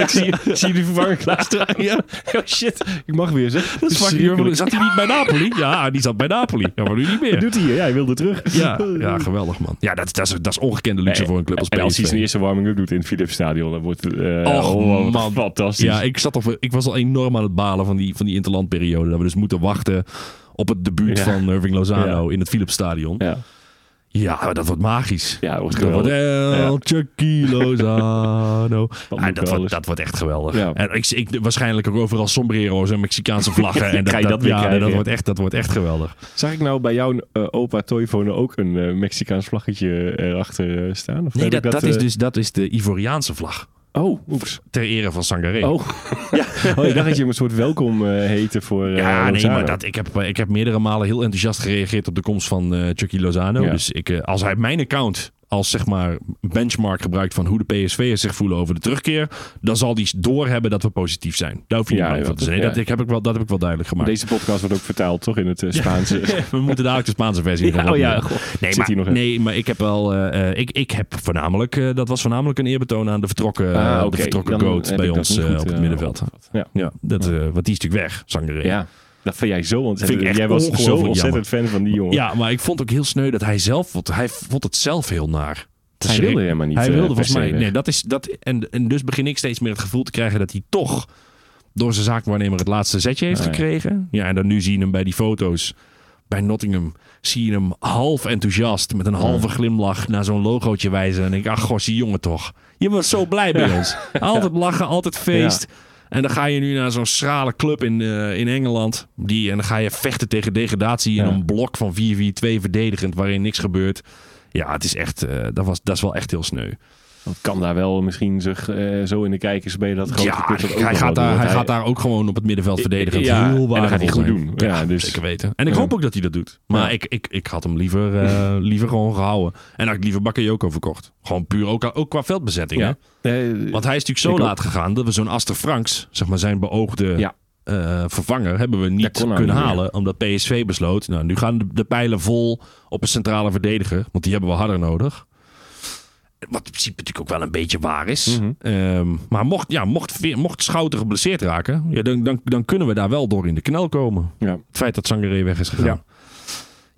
Ik zie, zie je die vervanger klaarstaan. Ja. (laughs) Oh shit, ik mag weer zeg. Dat is fucking. Zat hij niet bij Napoli? Ja, die zat bij Napoli. Ja, maar nu niet Wat (laughs) meer. doet hij hier? Ja, hij wilde terug. Ja, ja, geweldig man. Ja, dat, dat, is, dat is ongekende luxe voor een club als En als hij zijn eerste warming-up doet in het Philips Stadion, dan wordt Och, oh, man. fantastisch. Ja, ik, zat op, ik was al enorm aan het balen van die, van die interlandperiode. Dat we dus moeten wachten op het debuut Ja. van Irving Lozano in het Philips Stadion. Ja. Ja. dat wordt magisch. Ja, dat wordt Dat wordt geweldig. El Chucky Lozano. Van Ja, (laughs) dat, wordt, dat wordt echt geweldig. Ja. En ik, ik, waarschijnlijk ook overal sombrero's en Mexicaanse vlaggen. (laughs) en dat krijgen, dat, ja. wordt echt, dat wordt echt geweldig. Zag ik nou bij jouw eh, opa Toivonen ook een eh, Mexicaans vlaggetje erachter eh, staan? Of Nee, dat, dat, is dus, dat is de Ivoriaanse vlag. Oh, oeps. Ter ere van Sangaré. Oh. (laughs) ja. oh, ik dacht dat je hem een soort welkom eh heette voor eh Ja, nee, maar dat, ik, heb, ik heb meerdere malen heel enthousiast gereageerd op de komst van eh Chucky Lozano. Ja. Dus ik, als hij mijn account als zeg maar benchmark gebruikt van hoe de PSV'ers zich voelen over de terugkeer, dan zal die doorhebben dat we positief zijn. Daar hoef je Ja, niet van te zijn. Nee, dat, ik heb ik wel, dat heb ik wel duidelijk gemaakt. Deze podcast wordt ook vertaald, toch? In het eh, Spaans. (laughs) we moeten dadelijk de Spaanse versie Ja, van oh ja, nee, maar, nog nee, maar ik heb wel. eh, eh, ik, ik heb voornamelijk. dat was voornamelijk een eerbetoon aan de vertrokken, Ah, de vertrokken goat heb bij ons goed, op het middenveld. Ja. Ja, dat, want die is natuurlijk weg, Sangaré. ja, dat vind jij zo ontzettend. Vind ik echt jij was zo ontzettend fan van die jongen. Ja, maar ik vond ook heel sneu dat hij zelf vond, hij vond het zelf heel naar. Hij wilde helemaal niet, Hij eh, wilde volgens mij. Nee, dat is dat en, en dus begin ik steeds meer het gevoel te krijgen dat hij toch door zijn zaakwaarnemer het laatste zetje heeft Ah, ja. gekregen. Ja, en dan nu zie je hem bij die foto's bij Nottingham. Zie je hem half enthousiast met een halve glimlach naar zo'n logootje wijzen. En denk ik, ach goh, die jongen toch. Je was zo blij bij ons. Altijd (laughs) lachen, altijd feest. En dan ga je nu naar zo'n schrale club in, eh, in Engeland. Die, en dan ga je vechten tegen degradatie in Ja. een blok van 4-4-2 verdedigend waarin niks gebeurt. Ja, het is echt, eh, dat, was, dat is wel echt heel sneu. Want kan daar wel misschien zich eh, zo in de kijker spelen dat grote Ja, clubs dat ook hij, gaat daar, hij gaat daar ook gewoon op het middenveld verdedigen. Ja, heel en dat gaat hij goed doen. Ja, dus- zeker weten. En ik hoop ook dat hij dat doet. Maar ik, ik, ik had hem liever, eh, (laughs) liever gewoon gehouden. En had ik liever Bakayoko verkocht. Gewoon puur ook, ook qua veldbezetting. Hè? Want hij is natuurlijk zo Ik ook. laat gegaan dat we zo'n Aster Franks, zeg maar zijn beoogde eh, vervanger, hebben we niet nou kunnen niet meer. halen. Omdat PSV besloot, nou nu gaan de, de pijlen vol op een centrale verdediger. Want die hebben we harder nodig. Wat in principe natuurlijk ook wel een beetje waar is. Mhm. Ehm, maar mocht, ja, mocht, mocht Schouten geblesseerd raken, ja, dan, dan, dan kunnen we daar wel door in de knel komen. ja. Het feit dat Sangaré weg is gegaan. Ja.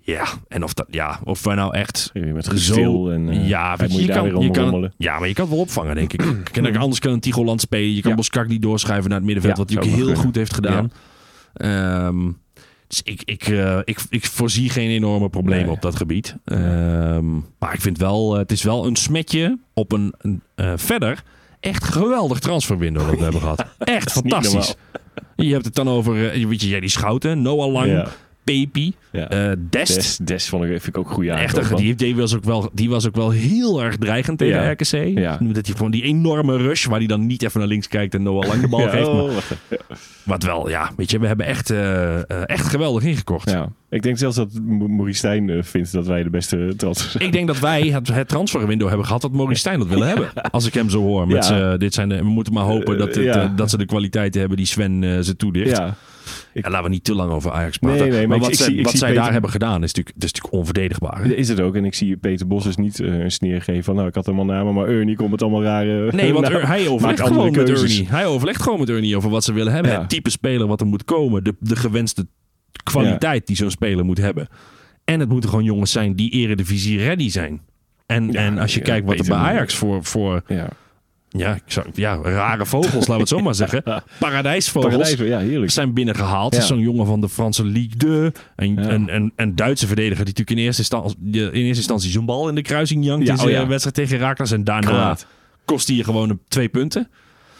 Ja, en of, dat, ja, of wij nou echt Met zo... gestil en eh, ja, je, je daar kan, je kan, ja, maar je kan het wel opvangen, denk ik. (clears throat) en anders kan een Tigoland spelen. Je kan Ja. Boskak niet doorschuiven naar het middenveld, wat hij ook heel goed heeft gedaan. Ehm, dus ik, ik, eh, ik, ik voorzie geen enorme problemen Nee. op dat gebied. Ehm, maar ik vind wel, eh, het is wel een smetje op een, een eh, verder echt geweldig transferwindow dat we (laughs) hebben gehad. Echt fantastisch. Je hebt het dan over, weet je, jij die Schouten, Noah Lang, Ja. Pepi, Ja. Dest. Des, Des vond ik, vind ik ook een goede Echt, die, die, was ook wel, die was ook wel heel erg dreigend tegen Ja. RKC. Ja. Dat hij gewoon die enorme rush, waar hij dan niet even naar links kijkt en Noah Lang de bal Ja, geeft. Oh. Wat wel, ja, weet je, we hebben echt, eh, eh, echt geweldig ingekocht. ja. Ik denk zelfs dat Maurice Stijn eh, vindt dat wij de beste transfer zijn. Ik denk dat wij het, het transferwindow hebben gehad dat Maurice Stijn dat willen hebben. (laughs) Als ik hem zo hoor. Met Ja. z'n- dit zijn de, we moeten maar hopen dat, het, ja. eh, dat ze de kwaliteiten hebben die Sven eh, ze toedicht. Ja. Ja, laten we niet te lang over Ajax praten. Nee, nee, maar maar ik- wat, ik zij, wat zij Peter- daar hebben gedaan is natuurlijk, dat is natuurlijk onverdedigbaar. hè? Is het ook. En ik zie Peter Bos dus niet eh, een sneer geven van... nou, ik had helemaal namen, maar Ernie komt met allemaal rare... Nee, want (laughs) nou, hij overlegt gewoon met. Ernie. Hij overlegt gewoon met Ernie over wat ze willen hebben. Ja. Het type speler wat er moet komen. De, de gewenste kwaliteit die zo'n speler moet hebben. En het moeten gewoon jongens zijn die eredivisie ready zijn. En, Ja, en als je ja, kijkt wat er bij Ajax voor, voor Ja. ja, ik zou, ja, rare vogels, laten we het zo maar zeggen. (laughs) Paradijsvogels. Paradijs, ja, heerlijk. Zijn binnengehaald. Zo'n jongen van de Franse Ligue 2. Een, Ja. een, een, een Duitse verdediger die natuurlijk in eerste instantie, in eerste instantie zo'n bal in de kruising jankt. Ja, in zijn oh ja. wedstrijd tegen Herakles. En daarna kost hij je gewoon twee punten.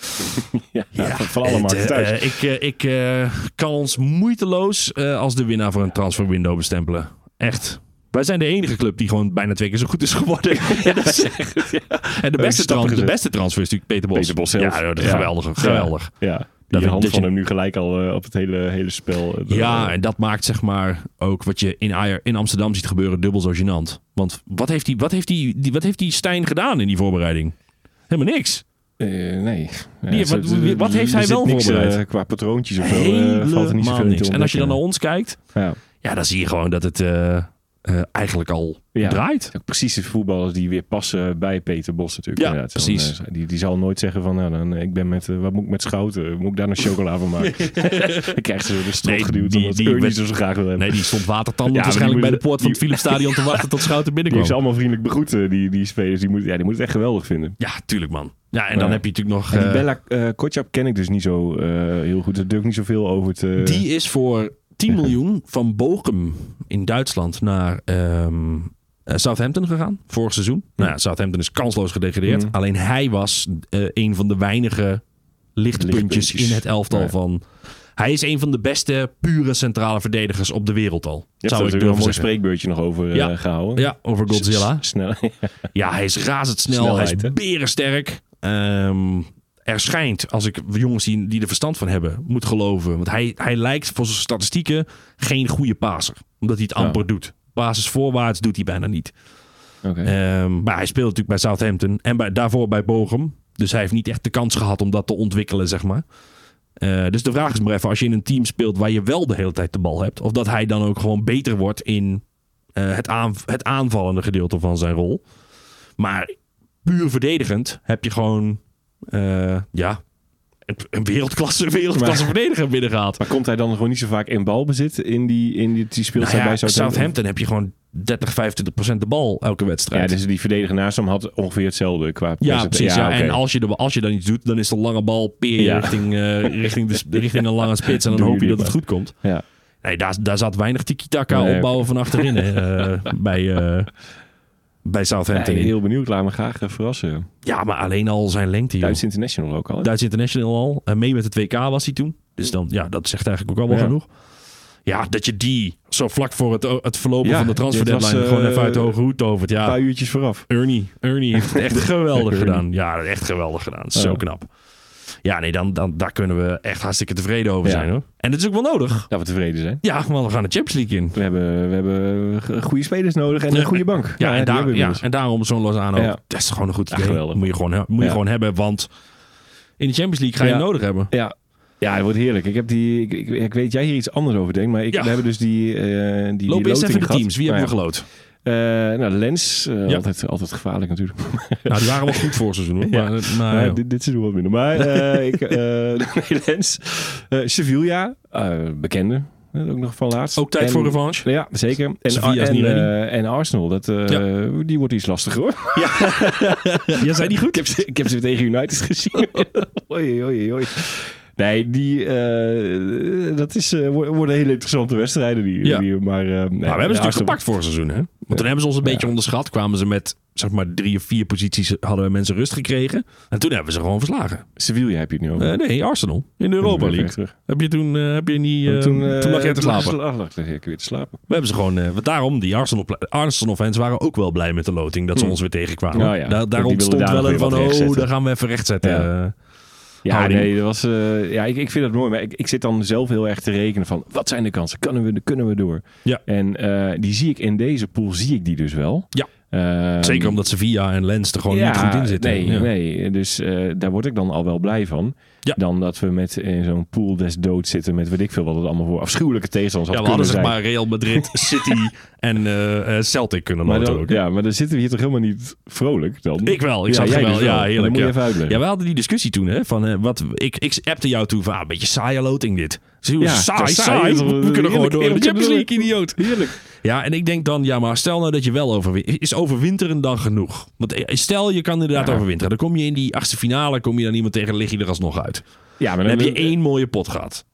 (laughs) Ja, van, van alle markten thuis. eh, ik eh, ik eh, kan ons moeiteloos als de winnaar van een transferwindow bestempelen. Echt. Wij zijn de enige club die gewoon bijna twee keer zo goed is geworden. (laughs) Ja, dat is echt- (laughs) En de beste, trans, de beste transfer is natuurlijk Peter Bos. Peter Bos zelf. Ja, dat is Ja. geweldig. geweldig. ja. Dat Die hand van je- hem nu gelijk al op het hele, hele spel. Ja, en dat maakt zeg maar ook wat je in, in Amsterdam ziet gebeuren dubbel zo gênant. Want wat heeft die, wat heeft die, die, wat heeft die Stijn gedaan in die voorbereiding? Helemaal niks. Eh, nee. Ja, wat- wat heeft hij wel niks, voorbereid? eh, qua patroontjes of zo. eh, valt er niet zoveel niks. En als je dan naar ons kijkt, Ja. ja, dan zie je gewoon dat het eh, eigenlijk al Ja. draait. Precies de voetballers die weer passen bij Peter Bos natuurlijk. Ja, precies. eh, die, die zal nooit zeggen van, nou, dan, eh, ik ben met, wat moet ik met schouten? Moet ik daar nog chocola van maken? (laughs) (laughs) ik krijg ze de strot Nee, geduwd die- omdat die zo graag wil hebben. Nee, die stond watertandend (laughs) Ja, die waarschijnlijk bij de poort van het die- Philips Stadion te wachten tot Schouten Die binnenkwam. ze allemaal vriendelijk begroeten, die, die spelers. Die moeten ja, die moeten het echt geweldig vinden. Ja, tuurlijk man. Ja, en dan Ja. heb je natuurlijk nog... En die Bella uh, Kotjap ken ik dus niet zo heel goed. Daar durf ik niet zoveel over te... Die is voor 10 miljoen van Bochum in Duitsland naar ehm, eh, Southampton gegaan. Vorig seizoen. Nou ja, Southampton is kansloos gedegradeerd. Alleen hij was eh, een van de weinige lichtpuntjes Lichtpuntjes. in het elftal Ja. van... Hij is een van de beste pure centrale verdedigers op de wereld al. Je er zou ik wel een mooi spreekbeurtje nog over Ja. gehouden. Ja, over Godzilla. S- (laughs) Snel. Ja, hij is razendsnel. Snelheid, hij is berensterk. Ehm, er schijnt, als ik jongens die, die er verstand van hebben, moet geloven. Want hij, hij lijkt voor zijn statistieken geen goede paser. Omdat hij het Ja. amper doet. Basis voorwaarts doet hij bijna niet. Ehm, maar hij speelt natuurlijk bij Southampton. En bij, daarvoor bij Bochum. Dus hij heeft niet echt de kans gehad om dat te ontwikkelen, zeg maar. Eh, dus de vraag is maar even, als je in een team speelt waar je wel de hele tijd de bal hebt. Of dat hij dan ook gewoon beter wordt in eh, het, aan, het aanvallende gedeelte van zijn rol. Maar puur verdedigend heb je gewoon, ja, een- wereldklasse, wereldklasse Maar- verdediger binnengehaald. Maar komt hij dan gewoon niet zo vaak in balbezit in die, in die, die speeltijd Nou ja, bij Southampton? Southampton heb je gewoon 30, 25 procent de bal elke Ja, wedstrijd. dus die verdediger naast hem had ongeveer hetzelfde qua Ja, precies. Ja. En als je, de, als je dan iets doet, dan is de lange bal peer Ja. richting, eh, richting, de, (laughs) richting een lange spits. En dan Doe hoop je dat het goed komt. Ja. Nee, daar, daar zat weinig tiki-taka Nee, opbouwen van achterin hè, eh, bij, eh, (laughs) bij Southampton. Nee, heel benieuwd. Laat me graag eh, verrassen. Ja, maar alleen al zijn lengte. joh. Duits International ook al. hè? Duits International al. En mee met het WK was hij toen. Dus dan, ja, dat zegt eigenlijk ook al wel Ja. genoeg. Ja, dat je die zo vlak voor het, het verlopen Ja, van de transfer was, deadline gewoon eh, even uit de hoge hoed tovert. Een Ja, paar uurtjes vooraf. Ernie. Ernie heeft het echt (laughs) geweldig gedaan. Ja, echt geweldig gedaan. Zo knap. Ja, nee, dan, dan, daar kunnen we echt hartstikke tevreden over zijn hoor. En dat is ook wel nodig. Dat we tevreden zijn. Ja, want we gaan de Champions League in. We hebben, we hebben goede spelers nodig en een goede bank. Ja, en, die daar, ja en daarom zo'n Lozano. Ja. Dat is gewoon een goed idee. moet je gewoon, moet je gewoon hebben, want in de Champions League ga je hem nodig hebben. Ja. Ja, het wordt heerlijk. Ik, heb die, ik, ik, ik weet jij hier iets anders over denkt, maar ik, Ja. we hebben dus die, eh die, die Loop eens loting even de gehad. teams. Wie hebben we Nou geloot? Ja. Eh, nou, Lens, eh, Ja. altijd, altijd gevaarlijk natuurlijk. (laughs) Nou, die waren wel goed voor seizoen hoor. Ja. Maar, maar, Maar ja. dit, dit seizoen wat minder. Maar eh, ik, eh (laughs) nee, Lens, eh, Sevilla, eh, bekende, eh, ook nog van laatst. Ook tijd En- voor revanche. Ja, zeker. En, Sevilla en, eh, Arsenal, dat, eh, Ja. die wordt iets lastiger hoor. (laughs) Ja, zijn die goed? Ik heb ze, ik heb ze weer tegen United gezien. oei, oei, oei. Nee, die, eh, dat is, wo- worden hele interessante wedstrijden. Die, Ja. die, maar, eh, nee, Maar we hebben ze natuurlijk gepakt voor seizoen, hè? Want toen hebben ze ons een beetje onderschat. Kwamen ze met, zeg maar, drie of vier posities hadden we mensen rust gekregen. En toen hebben we ze gewoon verslagen. Sevilla heb je het nu over. Nee, Arsenal. In de Europa League. Heb je toen, heb je niet, toen, eh, lag je te slapen. Toen lag ik weer te slapen. We hebben ze gewoon, daarom, die Arsenal, Arsenal fans waren ook wel blij met de loting dat ze ons weer tegenkwamen. Nou ja, daar ontstond wel een van, oh, daar gaan we even rechtzetten. Ja. Ja, Houding. nee, dat was, eh, ja, ik, ik vind dat mooi. Maar ik, ik zit dan zelf heel erg te rekenen van, wat zijn de kansen? Kunnen we, kunnen we door? Ja. En eh, die zie ik in deze pool, zie ik die dus wel. Ja. Ehm, Zeker omdat Sevilla en Lens er gewoon niet goed in zitten. Nee, Ja. nee. dus eh, daar word ik dan al wel blij van. Ja. Dan dat we met in zo'n pool des doods zitten met weet ik veel wat het allemaal voor afschuwelijke tegenstanders Ja, we hadden zeg maar Real Madrid, (laughs) City en eh, eh, Celtic kunnen Maar loten ook. hè? ja, maar dan zitten we hier toch helemaal niet vrolijk dan? Ik wel, ik Ja, zag wel. dus Ja, heerlijk. Dan moet je ja. even uitleggen. Ja, we hadden die discussie toen, hè, van eh, wat ik, ik appte jou toen van, ah, een beetje saaie loting dit. Zie je, Ja, saai, saai. We is kunnen gewoon heerlijk, door. De heerlijk, Champions. League, idioot. Heerlijk. Ja, en ik denk dan, ja, maar stel nou dat je wel overwintert. Is overwinteren dan genoeg? Want eh, stel je kan inderdaad Ja. overwinteren. Dan kom je in die achtste finale, kom je dan iemand tegen, lig je er alsnog uit. Ja, maar Dan heb je één mooie pot gehad.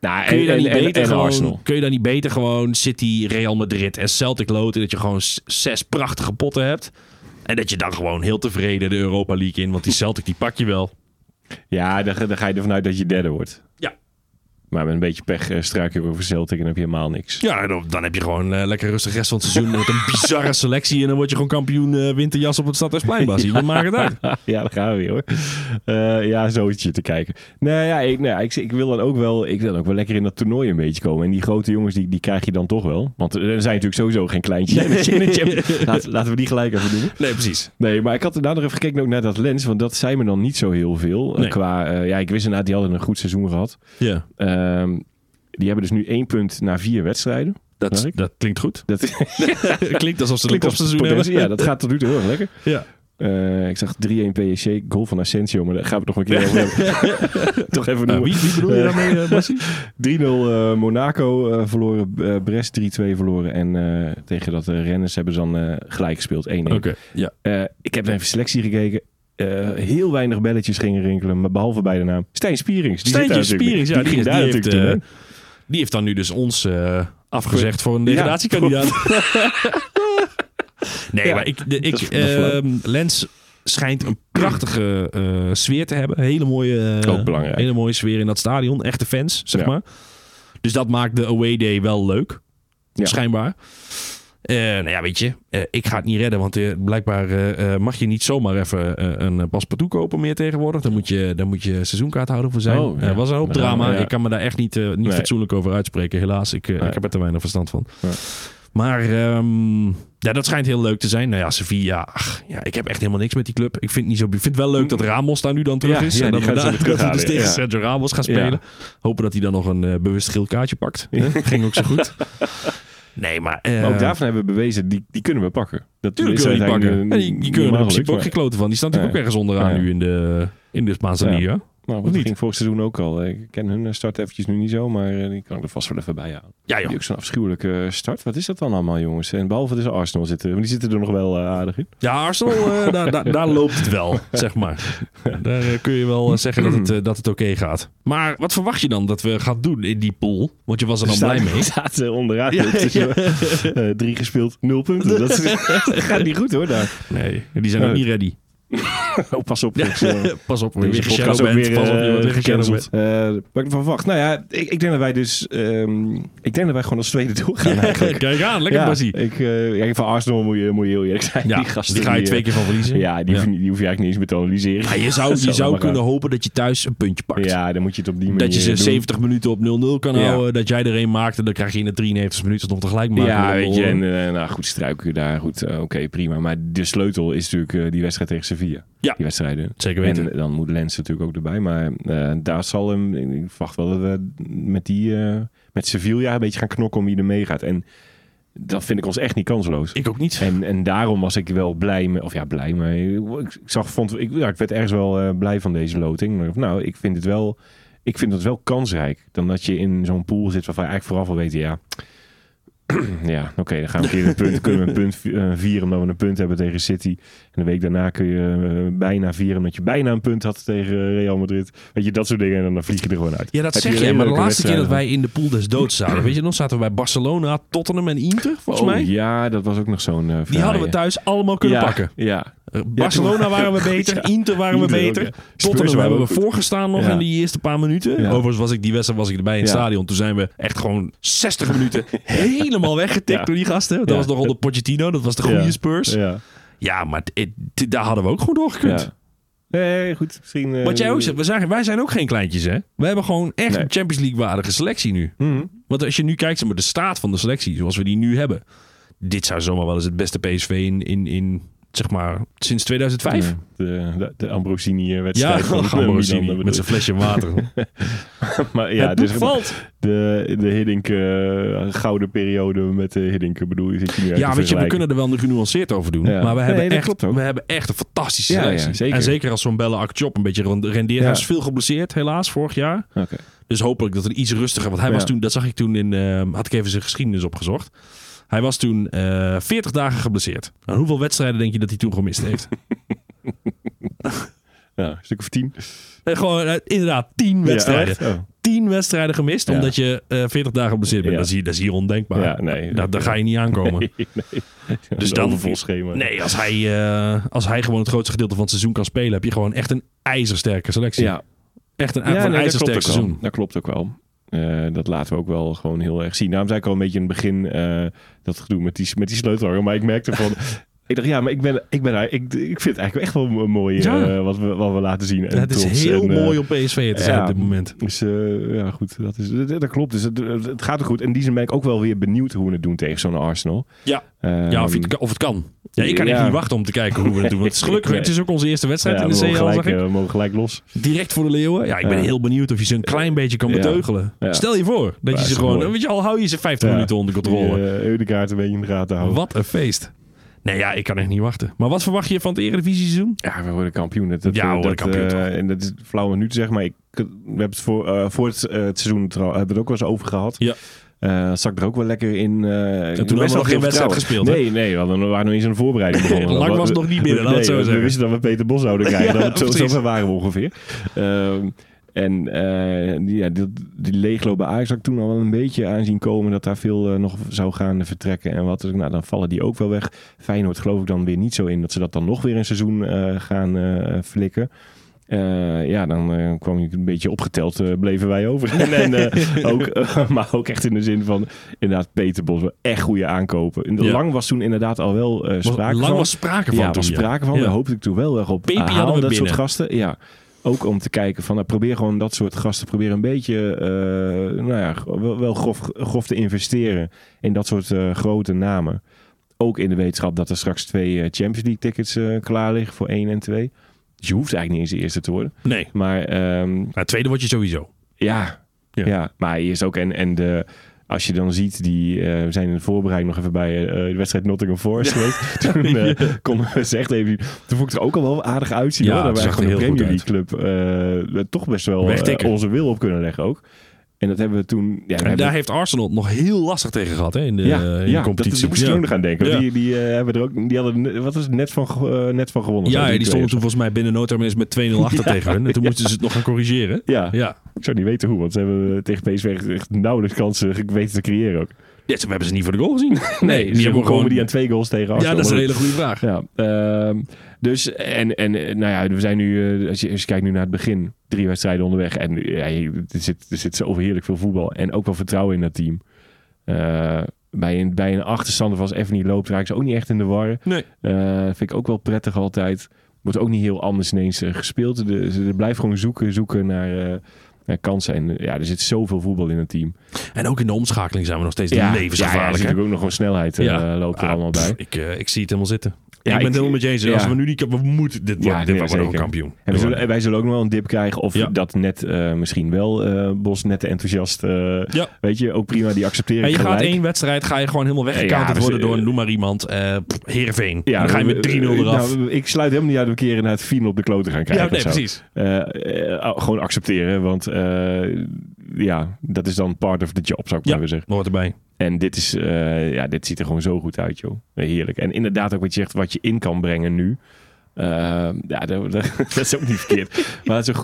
Nou, Kun je, dan en, niet en, beter en gewoon, Arsenal. kun je dan niet beter gewoon City, Real Madrid en Celtic loten? Dat je gewoon zes prachtige potten hebt. En dat je dan gewoon heel tevreden de Europa League in. Want die Celtic die pak je wel. Ja, dan, dan ga je ervan uit dat je derde wordt. Ja. Maar met een beetje pech uh, struikel je over Celtic en heb je helemaal niks. Ja, dan, dan heb je gewoon eh, lekker rustig rest van het seizoen met een (laughs) bizarre selectie. En dan word je gewoon kampioen eh, winterjas op het Stadhuisplein. Wat (laughs) maakt het uit? ja, daar gaan we weer hoor. Ja, zoiets te kijken. Nee, ja, ik, nou, ik, ik, wil dan ook wel, ik wil dan ook wel lekker in dat toernooi een beetje komen. En die grote jongens, die, die krijg je dan toch wel. Want er zijn natuurlijk sowieso geen kleintjes. (laughs) Laat, laten we die gelijk even doen. Nee, precies. Nee, maar ik had daarna nog even gekeken ook naar dat lens. Want dat zei me dan niet zo heel veel. Nee. Qua, ja, ik wist inderdaad, die hadden een goed seizoen gehad. Ja. Um, die hebben dus nu één punt na vier wedstrijden. Dat, dat klinkt goed. Dat (laughs) klinkt alsof ze een hebben. Ja, dat gaat tot nu toe heel erg lekker. Ja. Uh, ik zag 3-1 PSG, goal van Asensio, maar daar gaan we nog een keer over hebben. (laughs) toch even uh, wie, wie bedoel je daarmee, uh, Bassie? 3-0 Monaco uh, verloren, Brest 3-2 verloren en tegen dat Rennes hebben ze dan gelijk gespeeld, 1-1. Okay, ja. ik heb even selectie gekeken. Uh, heel weinig belletjes gingen rinkelen, maar behalve bij de naam Stijn Spierings. Die Stijn Spierings, ja, die, die, die, heeft, uh, die heeft dan nu dus ons uh, afgezegd voor een degradatiekandidaat. Ja. (laughs) nee, ja, maar ik, de, ik uh, Lens schijnt een prachtige sfeer te hebben. Hele mooie, hele mooie sfeer in dat stadion. Echte fans, zeg ja. maar. Dus dat maakt de away day wel leuk. Ja. Schijnbaar. Uh, nou ja, weet je, uh, ik ga het niet redden, want uh, blijkbaar mag je niet zomaar even een paspartout kopen meer tegenwoordig. Dan moet je, dan moet je seizoenkaarthouder voor zijn. Oh, ja. was een hoop drama. Ja. Ik kan me daar echt niet, niet nee. fatsoenlijk over uitspreken, helaas. Ik, ik heb er te weinig verstand van. Maar um, ja, dat schijnt heel leuk te zijn. Nou ja, Sevilla, ach, ja, ik heb echt helemaal niks met die club. Ik vind het, niet zo, ik vind wel leuk dat Ramos daar nu dan terug is. Ja, en dat we, daar, dat we dus tegen Sergio Ramos gaan spelen. Hopen dat hij dan nog een uh, bewust geel kaartje pakt. Ging ook zo goed. (laughs) Nee, maar, uh, maar ook daarvan hebben we bewezen, die, die kunnen we pakken. Dat kunnen we die pakken. Ja, die, die kunnen er in principe ook gekloten van. Die staan natuurlijk ook ergens onderaan nu in de, in de Spaanse Liga. Nou, dat ging vorig seizoen ook al. Ik ken hun start eventjes nu niet zo, maar die kan ik er vast wel even bij halen. Ja, joh. Die ook zo'n afschuwelijke start. Wat is dat dan allemaal, jongens? En behalve dus Arsenal zitten, maar die zitten er nog wel uh, aardig in. Ja, Arsenal, uh, (laughs) daar, daar, daar, loopt het wel, zeg maar. Daar uh, kun je wel zeggen dat het, dat het oké okay gaat. Maar wat verwacht je dan dat we gaan doen in die pool? Want je was er dan staat, blij mee. (laughs) staat onderaan. Ja, ja. drie gespeeld, nul punten. Dat, dat, (laughs) gaat niet goed hoor daar. Nee, die zijn ook niet ready. (laughs) oh, pas op. ik, eh, (laughs) Pas op, weer podcast ook bent. weer, Pas op, je wordt weer gecanceld. Eh, wat ik ervan verwacht. Nou ja, ik, ik denk dat wij dus... ehm, ik denk dat wij gewoon als tweede doorgaan eigenlijk. (laughs) Kijk aan, lekker ja, Basie. ik, eh, ja, van Arsenal moet je, moet je heel eerlijk zijn. Ja, die gasten die ga je die, twee keer van verliezen. Ja, die, Ja. Hoef, je- die hoef je eigenlijk niet eens meer te analyseren. Ja, je zou, je zou kunnen gaan. hopen dat je thuis een puntje pakt. Ja, dan moet je het op die manier dat je ze doen. 70 minuten op 0-0 kan houden. Dat jij er een maakt en dan krijg je in de 93 minuten nog tegelijk maken. Ja, weet je, en nou goed, struiken daar, goed, oké, prima. Maar de sleutel is natuurlijk die wedstrijd tegen Sevilla. Ja. Die wedstrijden. Zeker weten. En dan moet Lens natuurlijk ook erbij. Maar eh, daar zal hem, ik verwacht wel dat we met die, eh, met Sevilla een beetje gaan knokken om wie er meegaat. En dat vind ik ons echt niet kansloos. Ik ook niet. En, en daarom was ik wel blij, met, of ja, blij, maar ik, ik zag, vond, ik, ja, ik werd ergens wel eh, blij van deze loting. Maar, nou, ik vind het wel, ik vind het wel kansrijk. Dan dat je in zo'n pool zit waarvan je eigenlijk vooraf al weet, ja, (clears throat) ja, oké, dan gaan we een keer een punt, kunnen we een punt eh, vieren omdat we een punt hebben tegen City. En de week daarna kun je eh, bijna vieren omdat je bijna een punt had tegen Real Madrid. Weet je, dat soort dingen. En dan vlieg je er gewoon uit. Ja, dat Heb zeg je. Maar de laatste keer dat wij in de pool des doods zaten. Weet je nog, zaten we bij Barcelona, Tottenham en Inter, volgens Oh, mij. ja, dat was ook nog zo'n eh, Die hadden we thuis allemaal kunnen ja, pakken. Ja, Eh, Barcelona waren we (laughs) beter, ja. Inter waren we beter. ja. Tottenham hebben we voorgestaan nog Ja. in die eerste paar minuten. Ja. Overigens was ik die wedstrijd was ik erbij in het stadion. Toen zijn we echt gewoon 60 minuten (laughs) helemaal weggetikt door die gasten. Dat was nog onder Pochettino, dat was de goede. Spurs. Ja, maar daar hadden we ook gewoon doorgekund. Nee, goed. Misschien... eh, Wat jij ook zegt, we zijn, wij zijn ook geen kleintjes hè. We hebben gewoon echt Nee. een Champions League waardige selectie nu. Mhm. Want als je nu kijkt, maar, de staat van de selectie zoals we die nu hebben. Dit zou zomaar wel eens het beste PSV in, in, in zeg maar, sinds 2005. Nee, De, de, de Ja, Ambrosini-wedstrijd. van Ambrosini Milan, met zijn flesje water. (laughs) Maar ja, het dus valt. de, de Hiddink eh, gouden periode met de Hiddink bedoel je, zit je nu uit Ja, weet je, we kunnen er wel nu genuanceerd over doen. Ja. Maar we hebben, echt, we hebben echt een fantastische Ja, ja, selectie. zeker. En zeker als zo'n Belle Akchop een beetje rond- rendeert. Ja. Hij is veel geblesseerd, helaas, vorig jaar. Oké. Dus hopelijk dat het iets rustiger... Want hij Ja. was toen, dat zag ik toen in... eh, had ik even zijn geschiedenis opgezocht. Hij was toen eh 40 dagen geblesseerd. Nou, hoeveel wedstrijden denk je dat hij toen gemist heeft? (laughs) Ja, een stuk of tien. Eh, gewoon eh, inderdaad 10 wedstrijden. Ja? Oh. 10 wedstrijden gemist Ja. omdat je eh 40 dagen geblesseerd bent. Ja. Dat, is hier, dat is hier ondenkbaar. Ja, nee. Daar, daar ga je niet aankomen. (laughs) Nee, nee. Dus Een dan- overvol schema. Nee, als hij, eh, als hij gewoon het grootste gedeelte van het seizoen kan spelen, heb je gewoon echt een ijzersterke selectie. Ja, Echt een, een dat ijzersterk seizoen. Dat klopt ook wel. Eh, dat laten we ook wel gewoon heel erg zien. Daarom zei ik al een beetje in het begin eh, dat gedoe met die, met die sleutelhanger. Maar ik merkte van... ik dacht, ja, maar ik, ben, ik, ben, ik, ik vind het eigenlijk echt wel mooi eh, Ja. wat, we, wat we laten zien. En het is heel En, eh, mooi om PSV te zijn ja. op dit moment. Dus eh, ja, goed, dat, is, dat, dat klopt. Dus het, het gaat ook goed. En in die zin ben ik ook wel weer benieuwd hoe we het doen tegen zo'n Arsenal. Ja, Ehm, ja of, het, of het kan. Ja, ik kan echt niet wachten om te kijken hoe we het doen. Want het is (laughs) gelukkig, Nee. het is ook onze eerste wedstrijd ja, in de we, mogen CL, gelijk, zag ik. eh, we mogen gelijk los. Direct voor de leeuwen. Ja, ik ben Ja. heel benieuwd of je ze een klein beetje kan beteugelen. Ja. Stel je voor dat Ja, je ze gewoon, mooi. weet je, al hou je ze 50 Ja. minuten onder controle. Eh, Eudegaard een beetje in de gaten houden. Wat een feest. Nee, ja, ik kan echt niet wachten. Maar wat verwacht je van het Eredivisie seizoen? Ja, we worden kampioen. Dat, dat, Ja, we worden kampioen, eh, en dat is flauw te zeggen, maar ik, we hebben het voor, eh, voor het, eh, het seizoen trouw- hebben we het ook wel eens over gehad. Ja. Zat ik er ook wel lekker in. eh En toen hadden we nog geen wedstrijd gespeeld, hè? Nee, nee, we, waren nog eens de voorbereiding (laughs) begonnen. Lang was het nog niet binnen, laat het zo nee, we zeggen. wisten dat we Peter Bos zouden krijgen. (laughs) Ja, dat, zo, precies. zover waren we ongeveer. Ehm, en eh, die, ja, die, die leegloop bij Ajax ik toen al wel een beetje aanzien komen dat daar veel eh, nog zou gaan vertrekken en wat. Dus, nou, dan vallen die ook wel weg. Feyenoord geloof ik dan weer niet zo in dat ze dat dan nog weer een seizoen eh, gaan flikken. Ja, dan kwam je een beetje opgeteld, eh, bleven wij over. (laughs) en, ook, (laughs) maar ook echt in de zin van, inderdaad, Peter Bos, wel echt goede aankopen. In de Ja. Lang was toen inderdaad al wel sprake Lang van. was sprake van Ja, toen, was ja. sprake van. Ja. Daar hoopte ik toen wel erg op. Hadden we dat soort gasten. Ja. Ook om te kijken van, nou, probeer gewoon dat soort gasten, probeer een beetje, eh, nou ja, wel, wel grof, grof te investeren in dat soort eh, grote namen. Ook in de wetenschap dat er straks twee eh, Champions League tickets klaar liggen voor 1 en 2. Dus je hoeft eigenlijk niet eens de eerste te worden. Nee, Maar ehm, maar tweede word je sowieso. ja, Ja. ja. maar is ook en, en de, als je dan ziet, die, eh, we zijn in de voorbereiding nog even bij eh, de wedstrijd Nottingham Forest geweest. (laughs) Toen eh, konden we ze echt even. Toen vond ik er ook al wel aardig uitzien. Ja, hoor. Dat wij gewoon een heel Premier League club toch best wel onze wil op kunnen leggen ook. En dat hebben we toen... Ja, En daar heeft Arsenal nog heel lastig tegen gehad hè, in de, ja, eh, in ja, de competitie. Dat, moest ik ja. ook nog aan denken. Ja. Die, die, eh, hebben er ook, die hadden, wat was het, net van, eh, net van gewonnen. Ja, ja, die stonden toen volgens mij binnen nood eens met 2-0 (laughs) achter tegen hun. En toen moesten ze het nog gaan corrigeren. Ja, Ja, ik zou niet weten hoe, want ze hebben tegen PSV echt nauwelijks kansen weten te creëren ook. Ja, we hebben ze niet voor de goal gezien. (laughs) Nee, die die hebben komen gewoon... die aan twee goals tegen ja, Arsenal. dat is een hele goede vraag. Ja, ehm, dus en, en eh, nou ja, we zijn nu, eh, als, je, als je kijkt nu naar het begin, drie wedstrijden onderweg. En ja, je- er, zit, er zit zo overheerlijk veel voetbal en ook wel vertrouwen in dat team. Eh, bij, een, bij een achterstander als even niet loopt, raken ze ook niet echt in de war. Nee. Eh, vind ik ook wel prettig altijd. Wordt ook niet heel anders ineens eh, gespeeld. De, ze blijft gewoon zoeken, zoeken naar, eh, naar kansen. En eh, ja, er zit zoveel voetbal in het team. En ook in de omschakeling zijn we nog steeds ja, ja, er levensgevaarlijk. zit natuurlijk ook nog gewoon snelheid eh, Ja. loopt er Ah, allemaal pff, bij. Ik, eh, ik zie het helemaal zitten. Ja, ik ben het helemaal met je eens. Als we nu niet... We moeten... Dit, Ja, wordt- dit wordt ook zeker. kampioen. En we zullen, wij zullen ook nog wel een dip krijgen. Of dat net eh, misschien wel eh, Bos net te enthousiast. Ja. Weet je, ook prima. Die accepteren En je gaat één wedstrijd, ga je gewoon helemaal Ja, weggecounterd we- worden door, noem maar iemand, eh Heerenveen. Ja, dan ga je met 3-0 eraf. Nou, ik sluit helemaal niet uit dat we een keer het 4 op de kloten gaan krijgen. ja, nee, precies. Eh, gewoon accepteren. Want ja, dat is dan part of the job, zou ik maar even zeggen. hoort erbij. En dit, is, eh, ja, dit ziet er gewoon zo goed uit, joh. Heerlijk. En inderdaad ook wat je zegt, wat je in kan brengen nu. Eh, ja, dat, (laughs) dat, dat is ook niet verkeerd. (laughs) Maar zo'n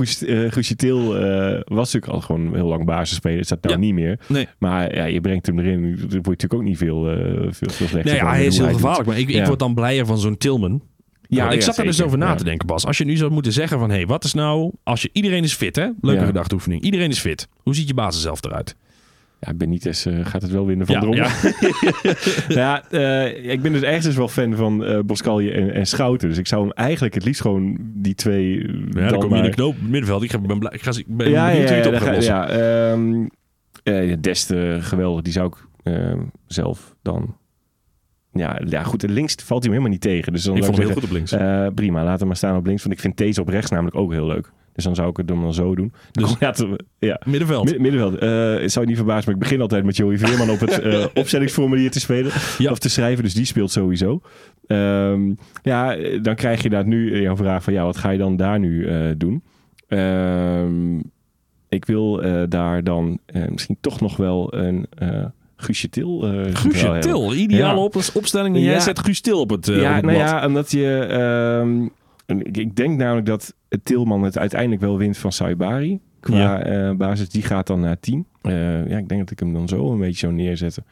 Guusje Til eh, was natuurlijk al gewoon heel lang basisspeler. Is dat nou Ja. niet meer. Nee. Maar ja, je brengt hem erin. Er wordt natuurlijk ook niet veel, eh, veel, veel slechter Nee, ja, hij is heel doet. gevaarlijk. Maar ik, ik word dan blijer van zo'n Tilman. Ja, ik zat er dus over na te denken, Bas. Als je nu zou moeten zeggen van... hé, hey, wat is nou... Als je, iedereen is fit, hè? Leuke gedachteoefening. Iedereen is fit. Hoe ziet je basis zelf eruit? Ja, Benitez eh, gaat het wel winnen van Ja, Drongen. ja. (laughs) ja, eh, ik ben dus ergens wel fan van eh Boscalje en, en Schouten. Dus ik zou hem eigenlijk het liefst gewoon die twee... Ja, dan dan kom je in de knoop middenveld. Ik, ga- ben, blij, ik, ga, ik ben ja, benieuwd ja, hoe je ja, het ja, ehm, eh, ja, Dest geweldig. Die zou ik ehm, zelf dan... Ja, ja, goed. Links valt hij hem helemaal niet tegen. Dus dan Ik zou vond hem heel zeggen, goed op links. eh, prima, laat hem maar staan op links. Want ik vind deze op rechts namelijk ook heel leuk. Dus dan zou ik het dan zo doen. Dus- ja, ja. Middenveld. Mid- middenveld. Eh, zou je niet verbazen, maar ik begin altijd met Joey Veerman op het (laughs) eh, opstellingsformulier te spelen. Ja. Of te schrijven, dus die speelt sowieso. Ehm, ja, dan krijg je daar nu jouw vraag van, ja, wat ga je dan daar nu doen? Ehm, ik wil daar dan misschien toch nog wel een Guusje Til eh, centraal Guusje. Til. Ideale op, opstelling. En jij zet Guus Til op het, eh, ja, op het nou ja, omdat je... ehm, ik, denk namelijk dat Tilman het uiteindelijk wel wint van Saibari. Qua Ja. eh, basis, die gaat dan naar 10. Eh, ja, ik denk dat ik hem dan zo een beetje zou neerzetten.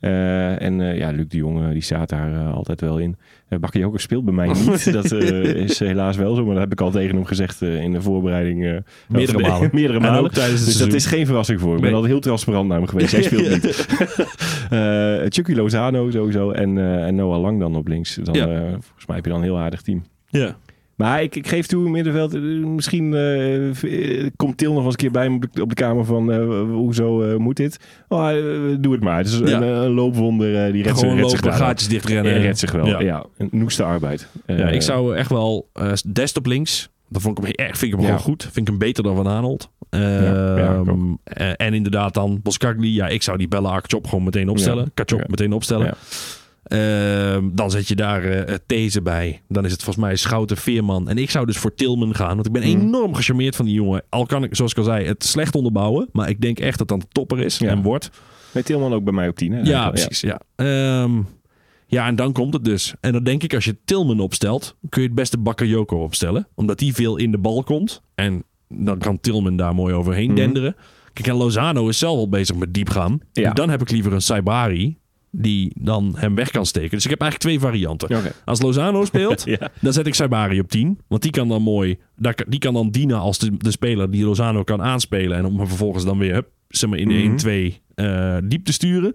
Eh, en eh, ja, Luc de Jonge, die staat daar eh, altijd wel in. Uh, Bakayoko speelt bij mij niet. (laughs) dat eh, is helaas wel zo, maar dat heb ik al tegen hem gezegd eh, in de voorbereiding. eh, Meerdere malen. (laughs) meerdere En malen. ook tijdens het dus dat seizoen. is geen verrassing voor hem. Ik ben Nee. altijd heel transparant naar hem geweest. Hij speelt niet. (laughs) Eh Chucky Lozano sowieso en, eh, en Noah Lang dan op links. Dan, Ja. eh, volgens mij heb je dan een heel aardig team. Ja. Maar ik, ik geef toe, middenveld, eh, misschien eh, eh, komt Til nog eens een keer bij me op de, kamer van eh, hoezo eh, moet dit? Oh, doe het maar. Het is Ja. een, een loopwonder, eh, die redt, zich- Gewoon redt zich lopen, gaatjes dichtrennen. Eh, redt zich wel, Ja. ja. Een noeste arbeid. Eh, Ja, ik zou echt wel eh Dest op links. Dat vond ik hem erg, vind ik hem Ja. gewoon goed. Vind ik hem beter dan Van Arnold. Ehm, eh, en inderdaad dan Boskagli. Ja, ik zou die Bella Akchop gewoon meteen opstellen. Ja. Kachop Ja. meteen opstellen. Ehm, dan zet je daar eh These bij. Dan is het volgens mij Schouten, Veerman. En ik zou dus voor Tilman gaan. Want ik ben Mhm. enorm gecharmeerd van die jongen. Al kan ik, zoals ik al zei, het slecht onderbouwen. Maar ik denk echt dat dat een topper is Ja. en wordt. Nee, Tilman ook bij mij op 10. Hè? Ja, precies. Ja. Ehm, ja, en dan komt het dus. En dan denk ik, als je Tilman opstelt, kun je het beste Bakayoko opstellen. Omdat die veel in de bal komt. En dan kan Tilman daar mooi overheen Mhm. denderen. Kijk, en Lozano is zelf al bezig met diep gaan. Ja. Dan heb ik liever een Saibari die dan hem weg kan steken. Dus ik heb eigenlijk twee varianten. Als Lozano speelt, (laughs) Ja. dan zet ik Saibari op 10. Want die kan dan mooi, die kan dan dienen als de, de speler die Lozano kan aanspelen. En om hem vervolgens dan weer hup, zeg maar in de Mhm. 1-2 eh, diep te sturen.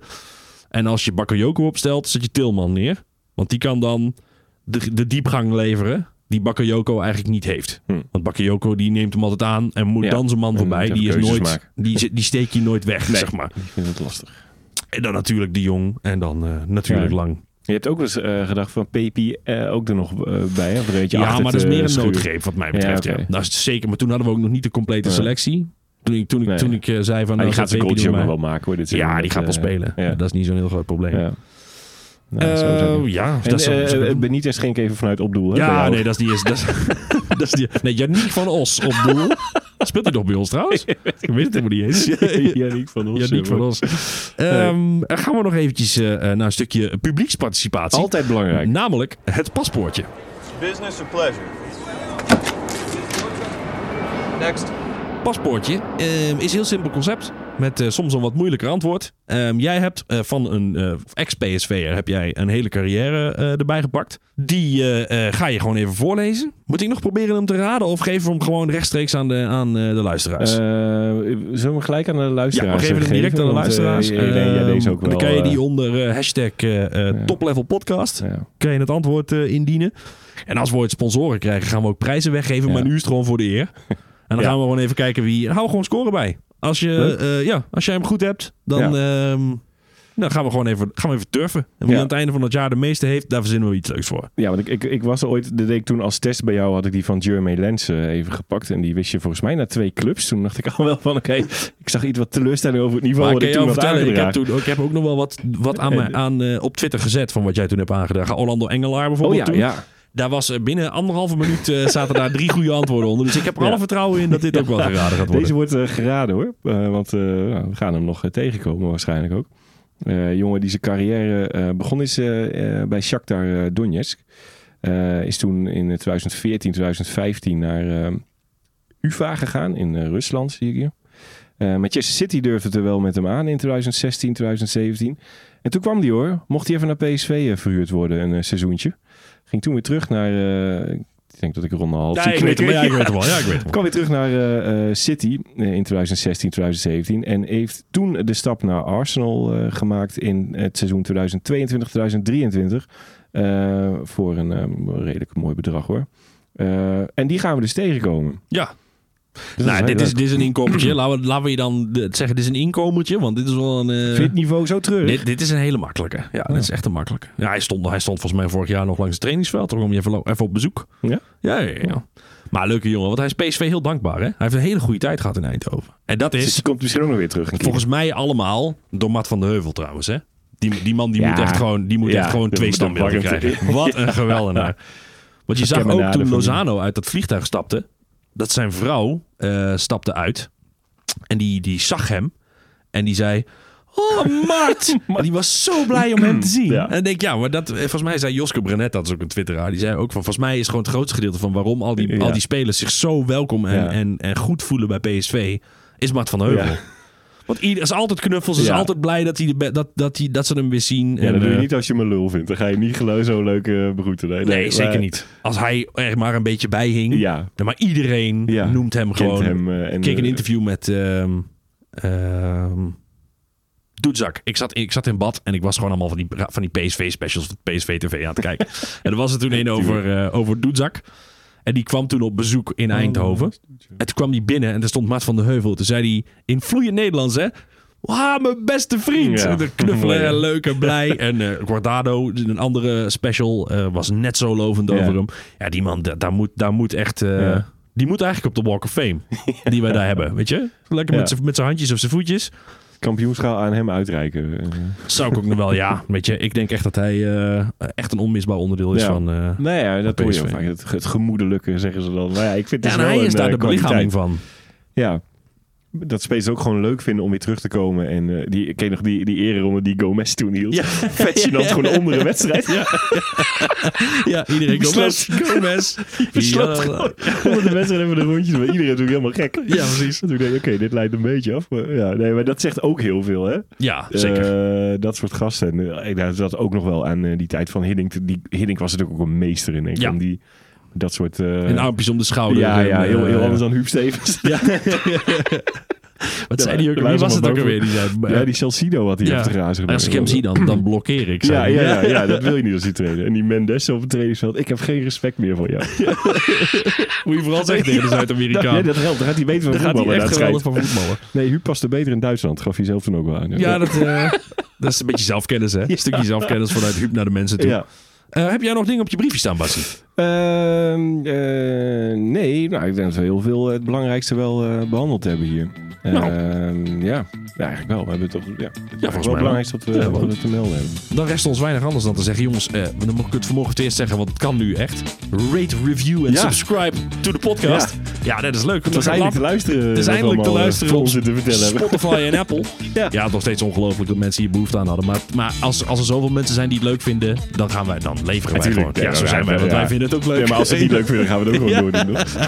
En als je Bakayoko opstelt, zet je Tilman neer. Want die kan dan de, de diepgang leveren die Bakayoko eigenlijk niet heeft. Hm. Want Bakayoko die neemt hem altijd aan en moet Ja. dan zijn man voorbij. Die, is nooit, maken. die, die steek je nooit weg, Nee. zeg maar. Ik vind het lastig. En dan natuurlijk de Jong en dan eh, natuurlijk Ja. Lang. Je hebt ook eens eh, gedacht van Pepi eh, ook er nog eh, bij. Hè? Of een Ja, maar dat is meer een schuren. noodgreep wat mij betreft. Ja, Ja, oké. Dat is zeker. Maar toen hadden we ook nog niet de complete selectie. Toen ik, toen ik, Nee. toen ik zei van... Nou, die gaat zet zijn Pepi goaltje wel maken hoor. Dit Ja, die gaat wel spelen. Ja. Dat is niet zo'n heel groot probleem. ja. Nou, zo ja, En, dat is eh, Benitez ging ik even vanuit opdoel. Hè, ja, nee, dat is die. Is, dat, is, (laughs) dat is die nee, Yannick van Os op doel. (laughs) Speelt hij nog bij ons trouwens? (laughs) Ik weet het helemaal niet eens. Yannick van Os. Yannick van Os. Ehm, dan gaan we nog eventjes eh, eh, naar een stukje publieksparticipatie. Altijd belangrijk. Namelijk het paspoortje. Business or pleasure? Next. Paspoortje ehm, is een heel simpel concept. Met eh, soms een wat moeilijker antwoord. Ehm, jij hebt eh, van een eh, ex-PSV'er heb jij een hele carrière erbij gepakt. Die ga je gewoon even voorlezen. Moet ik nog proberen hem te raden of geven we hem gewoon rechtstreeks aan de, aan, de luisteraars? Zullen we hem gelijk aan de ja, luisteraars we geven hem direct aan de luisteraars. jij Ehm, ook wel. dan kan je die onder hashtag toplevel podcast. ja. Kan je het antwoord indienen. En als we ooit sponsoren krijgen, gaan we ook prijzen weggeven. Ja. Maar nu is het gewoon voor de eer. En dan Ja. gaan we gewoon even kijken wie. Hou gewoon scoren bij. Als, je, eh, ja, als jij hem goed hebt, dan, ehm, dan gaan we gewoon even, gaan we even turfen. En wie Ja. aan het einde van het jaar de meeste heeft, daar verzinnen we iets leuks voor. Ja, want ik, ik, ik was ooit, de week toen als test bij jou had ik die van Jeremy Lens even gepakt. En die wist je volgens mij na twee clubs. Toen dacht ik al wel van, oké, ik zag iets wat teleurstelling over het niveau Maar wat ik ik kan toen had ik heb, toen, ik heb ook nog wel wat, wat aan, mij- aan, eh, op Twitter gezet van wat jij toen hebt aangedragen. Orlando Engelaar Oh bijvoorbeeld ja, toen. ja. Daar was eh, binnen anderhalve minuut eh, zaten daar drie goede antwoorden onder. Dus ik heb er Ja. alle vertrouwen in dat dit ook wel geraden gaat worden. Deze wordt eh, geraden hoor. Want nou, we gaan hem nog tegenkomen waarschijnlijk ook. Jongen die zijn carrière begon is bij Shakhtar Donetsk. Is toen in 2014, 2015 naar UvA gegaan in Rusland, zie ik hier. Eh Manchester City durfde het er wel met hem aan in 2016, 2017. En toen kwam hij hoor. Mocht hij even naar PSV eh, verhuurd worden, een eh, seizoentje. Ging toen weer terug naar... ik denk dat ik rond een half Ja, ik weet ja, ik weet wel. Ja, ik weet wel. kwam weer terug naar City in 2016, 2017. En heeft toen de stap naar Arsenal gemaakt in het seizoen 2022, 2023. eh, voor een eh, redelijk mooi bedrag hoor. En die gaan we dus tegenkomen. Ja, Dus nou, dat dit is, dit is een inkomertje. (clears throat) laten, we, laten we je dan de- zeggen, dit is een inkomertje. Want dit is wel een... eh, je het niveau zo terug? dit, dit is een hele makkelijke. Ja, dit is echt een makkelijke. Ja, hij stond, hij stond volgens mij vorig jaar nog langs het trainingsveld. Toen kwam je even, even op bezoek. Ja? Ja, ja, ja. Maar leuke jongen, want hij is PSV heel dankbaar. Hè? Hij heeft een hele goede tijd gehad in Eindhoven. En dat Dus is die komt misschien ook nog weer terug. volgens mij allemaal door Matt van de Heuvel trouwens. Hè? Die, die man die moet echt gewoon, die moet echt gewoon twee de standbeelden krijgen. Wat een (laughs) geweldenaar. Want je zag ook toen Lozano uit dat vliegtuig stapte, dat zijn vrouw eh, stapte uit. En die, die zag hem en die zei... Oh, Mart! (laughs) En die was zo blij om hem te zien. Ja. En ik denk, ja, maar dat, eh, volgens mij zei Joske Brenet, dat is ook een twitteraar, die zei ook van, volgens mij is gewoon het grootste gedeelte van waarom al die, Ja. al die spelers zich zo welkom en, Ja. en, en goed voelen bij PSV, is Mart van Heuvel. Want ieder is altijd knuffels, is Ja. altijd blij dat, hij de dat, dat, hij, dat ze hem weer zien. Ja, En, dat doe je eh, niet als je me lul vindt. Dan ga je niet geloof zo leuk eh, begroeten. Nee, Nee, zeker niet. Als hij er maar een beetje bij hing. Ja, Maar iedereen noemt hem gewoon. hem. eh, en, Ik keek een interview met ehm ehm Doetzak. Ik zat, ik zat in bad en ik was gewoon allemaal van die, van die PSV-specials van PSV TV aan het kijken. (laughs) en er was er toen een over, eh over Doetzak. En die kwam toen op bezoek Oh, in Eindhoven. En toen kwam hij binnen en er stond Mart van de Heuvel. Toen zei hij in vloeiend Nederlands, hè. Wauw, mijn beste vriend. Ja. En knuffelen en leuk en blij. (laughs) En eh Guardado, een andere special, eh, was net zo lovend Ja. over hem. Ja, die man, da- daar moet, daar moet echt... eh, Ja. Die moet eigenlijk op de Walk of Fame. (laughs) Die wij daar hebben, weet je? Lekker met zijn handjes of zijn voetjes. Kampioenschaal aan hem uitreiken. Eh, Zou ik ook nog wel, ja. Weet je, ik denk echt dat hij eh, echt een onmisbaar onderdeel is Ja. van... eh, nou ja, dat hoor je vaak. Het, het gemoedelijke zeggen ze dan. Maar ja, ik vind ja, het en hij is een, daar eh, de belichaming van. Ja. Dat spelers ook gewoon leuk vinden om weer terug te komen. En eh, die, ik ken nog die, die ereronde die Gomez toen hield. Ja. (laughs) Vet gênant, gewoon onder een wedstrijd. Ja, ja iedereen Gomez. Gomez. Besloot (laughs) gewoon onder de wedstrijd we de rondjes. Maar iedereen natuurlijk helemaal gek. Ja, precies. En toen denk ik, oké, dit leidt een beetje af. Maar, ja, nee, maar dat zegt ook heel veel, hè? Ja, zeker. Eh, dat soort gasten. En eh, daar zat ook nog wel aan die tijd van Hiddink. Die, Hiddink was natuurlijk ook een meester in. Denk ik, Ja. om die, dat soort... eh, en armpjes om de schouder. ja, ja, heel, heel eh, anders dan Huub Stevens. (laughs) Ja, Wat zei die ook? Wie was het ook alweer? Die zei, ja die Celcido had hij Ja. te grazen. als ik hem zie, dan, dan blokkeer ik. Ja, hij. ja, ja, ja, (laughs) dat wil je niet als die trainer. En die Mendes op het trainingsveld. Ik heb geen respect meer voor jou. (laughs) Moet je vooral zeggen tegen de Zuid-Amerikaan. Ja, dat helpt. Dan gaat hij beter van Dan gaat hij voetballen. echt geweldig schijnt. van voetballen. Nee, Huub paste beter in Duitsland. Gaf hij zelf toen ook wel aan. Ja, dat, eh, dat is een beetje zelfkennis, hè? Een stukje zelfkennis vanuit Huub naar de mensen toe. Eh, heb jij nog dingen op je briefje staan, Bassie? Ehm, eh, nee, nou, ik denk dat we heel veel het belangrijkste wel eh, behandeld hebben hier. Nou. Ehm, ja. ja, eigenlijk wel. We hebben toch, ja, het is volgens wel het belangrijkste wat we, Ja, we te melden hebben. Dan rest ons weinig anders dan te zeggen, jongens, eh, dan moet ik het vanmorgen het eerst zeggen, want het kan nu echt. Rate, review en Ja. subscribe to de podcast. Ja, dat is leuk. Het was eindelijk te luisteren. Het is eindelijk te eh, luisteren op te vertellen. Spotify en Apple. (laughs) Ja. Ja, het is nog steeds ongelooflijk dat mensen hier behoefte aan hadden. Maar, maar als, als er zoveel mensen zijn die het leuk vinden, dan gaan wij, dan leveren wij gewoon. Ja, zo Ja, zijn wij, want ja. wij vinden het ook leuk. Ja, maar als ze het niet leuk vinden, gaan we het ook (laughs) gewoon toch? (laughs)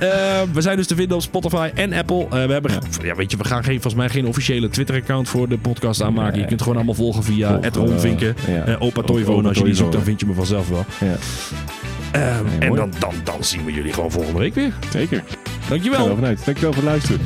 Eh, we zijn dus te vinden op Spotify en Apple. Eh, we hebben, ja. weet je, we gaan geen, volgens mij geen officiële Twitter-account voor de podcast aanmaken. Je kunt gewoon allemaal volgen via Volg, Ronvinken. eh, ja. Eh, Opa Toivonen, als je die zoekt, dan vind je me vanzelf wel. Ja, Eh, en dan, dan, dan zien we jullie gewoon volgende week weer. zeker. Dankjewel. Dankjewel voor het luisteren.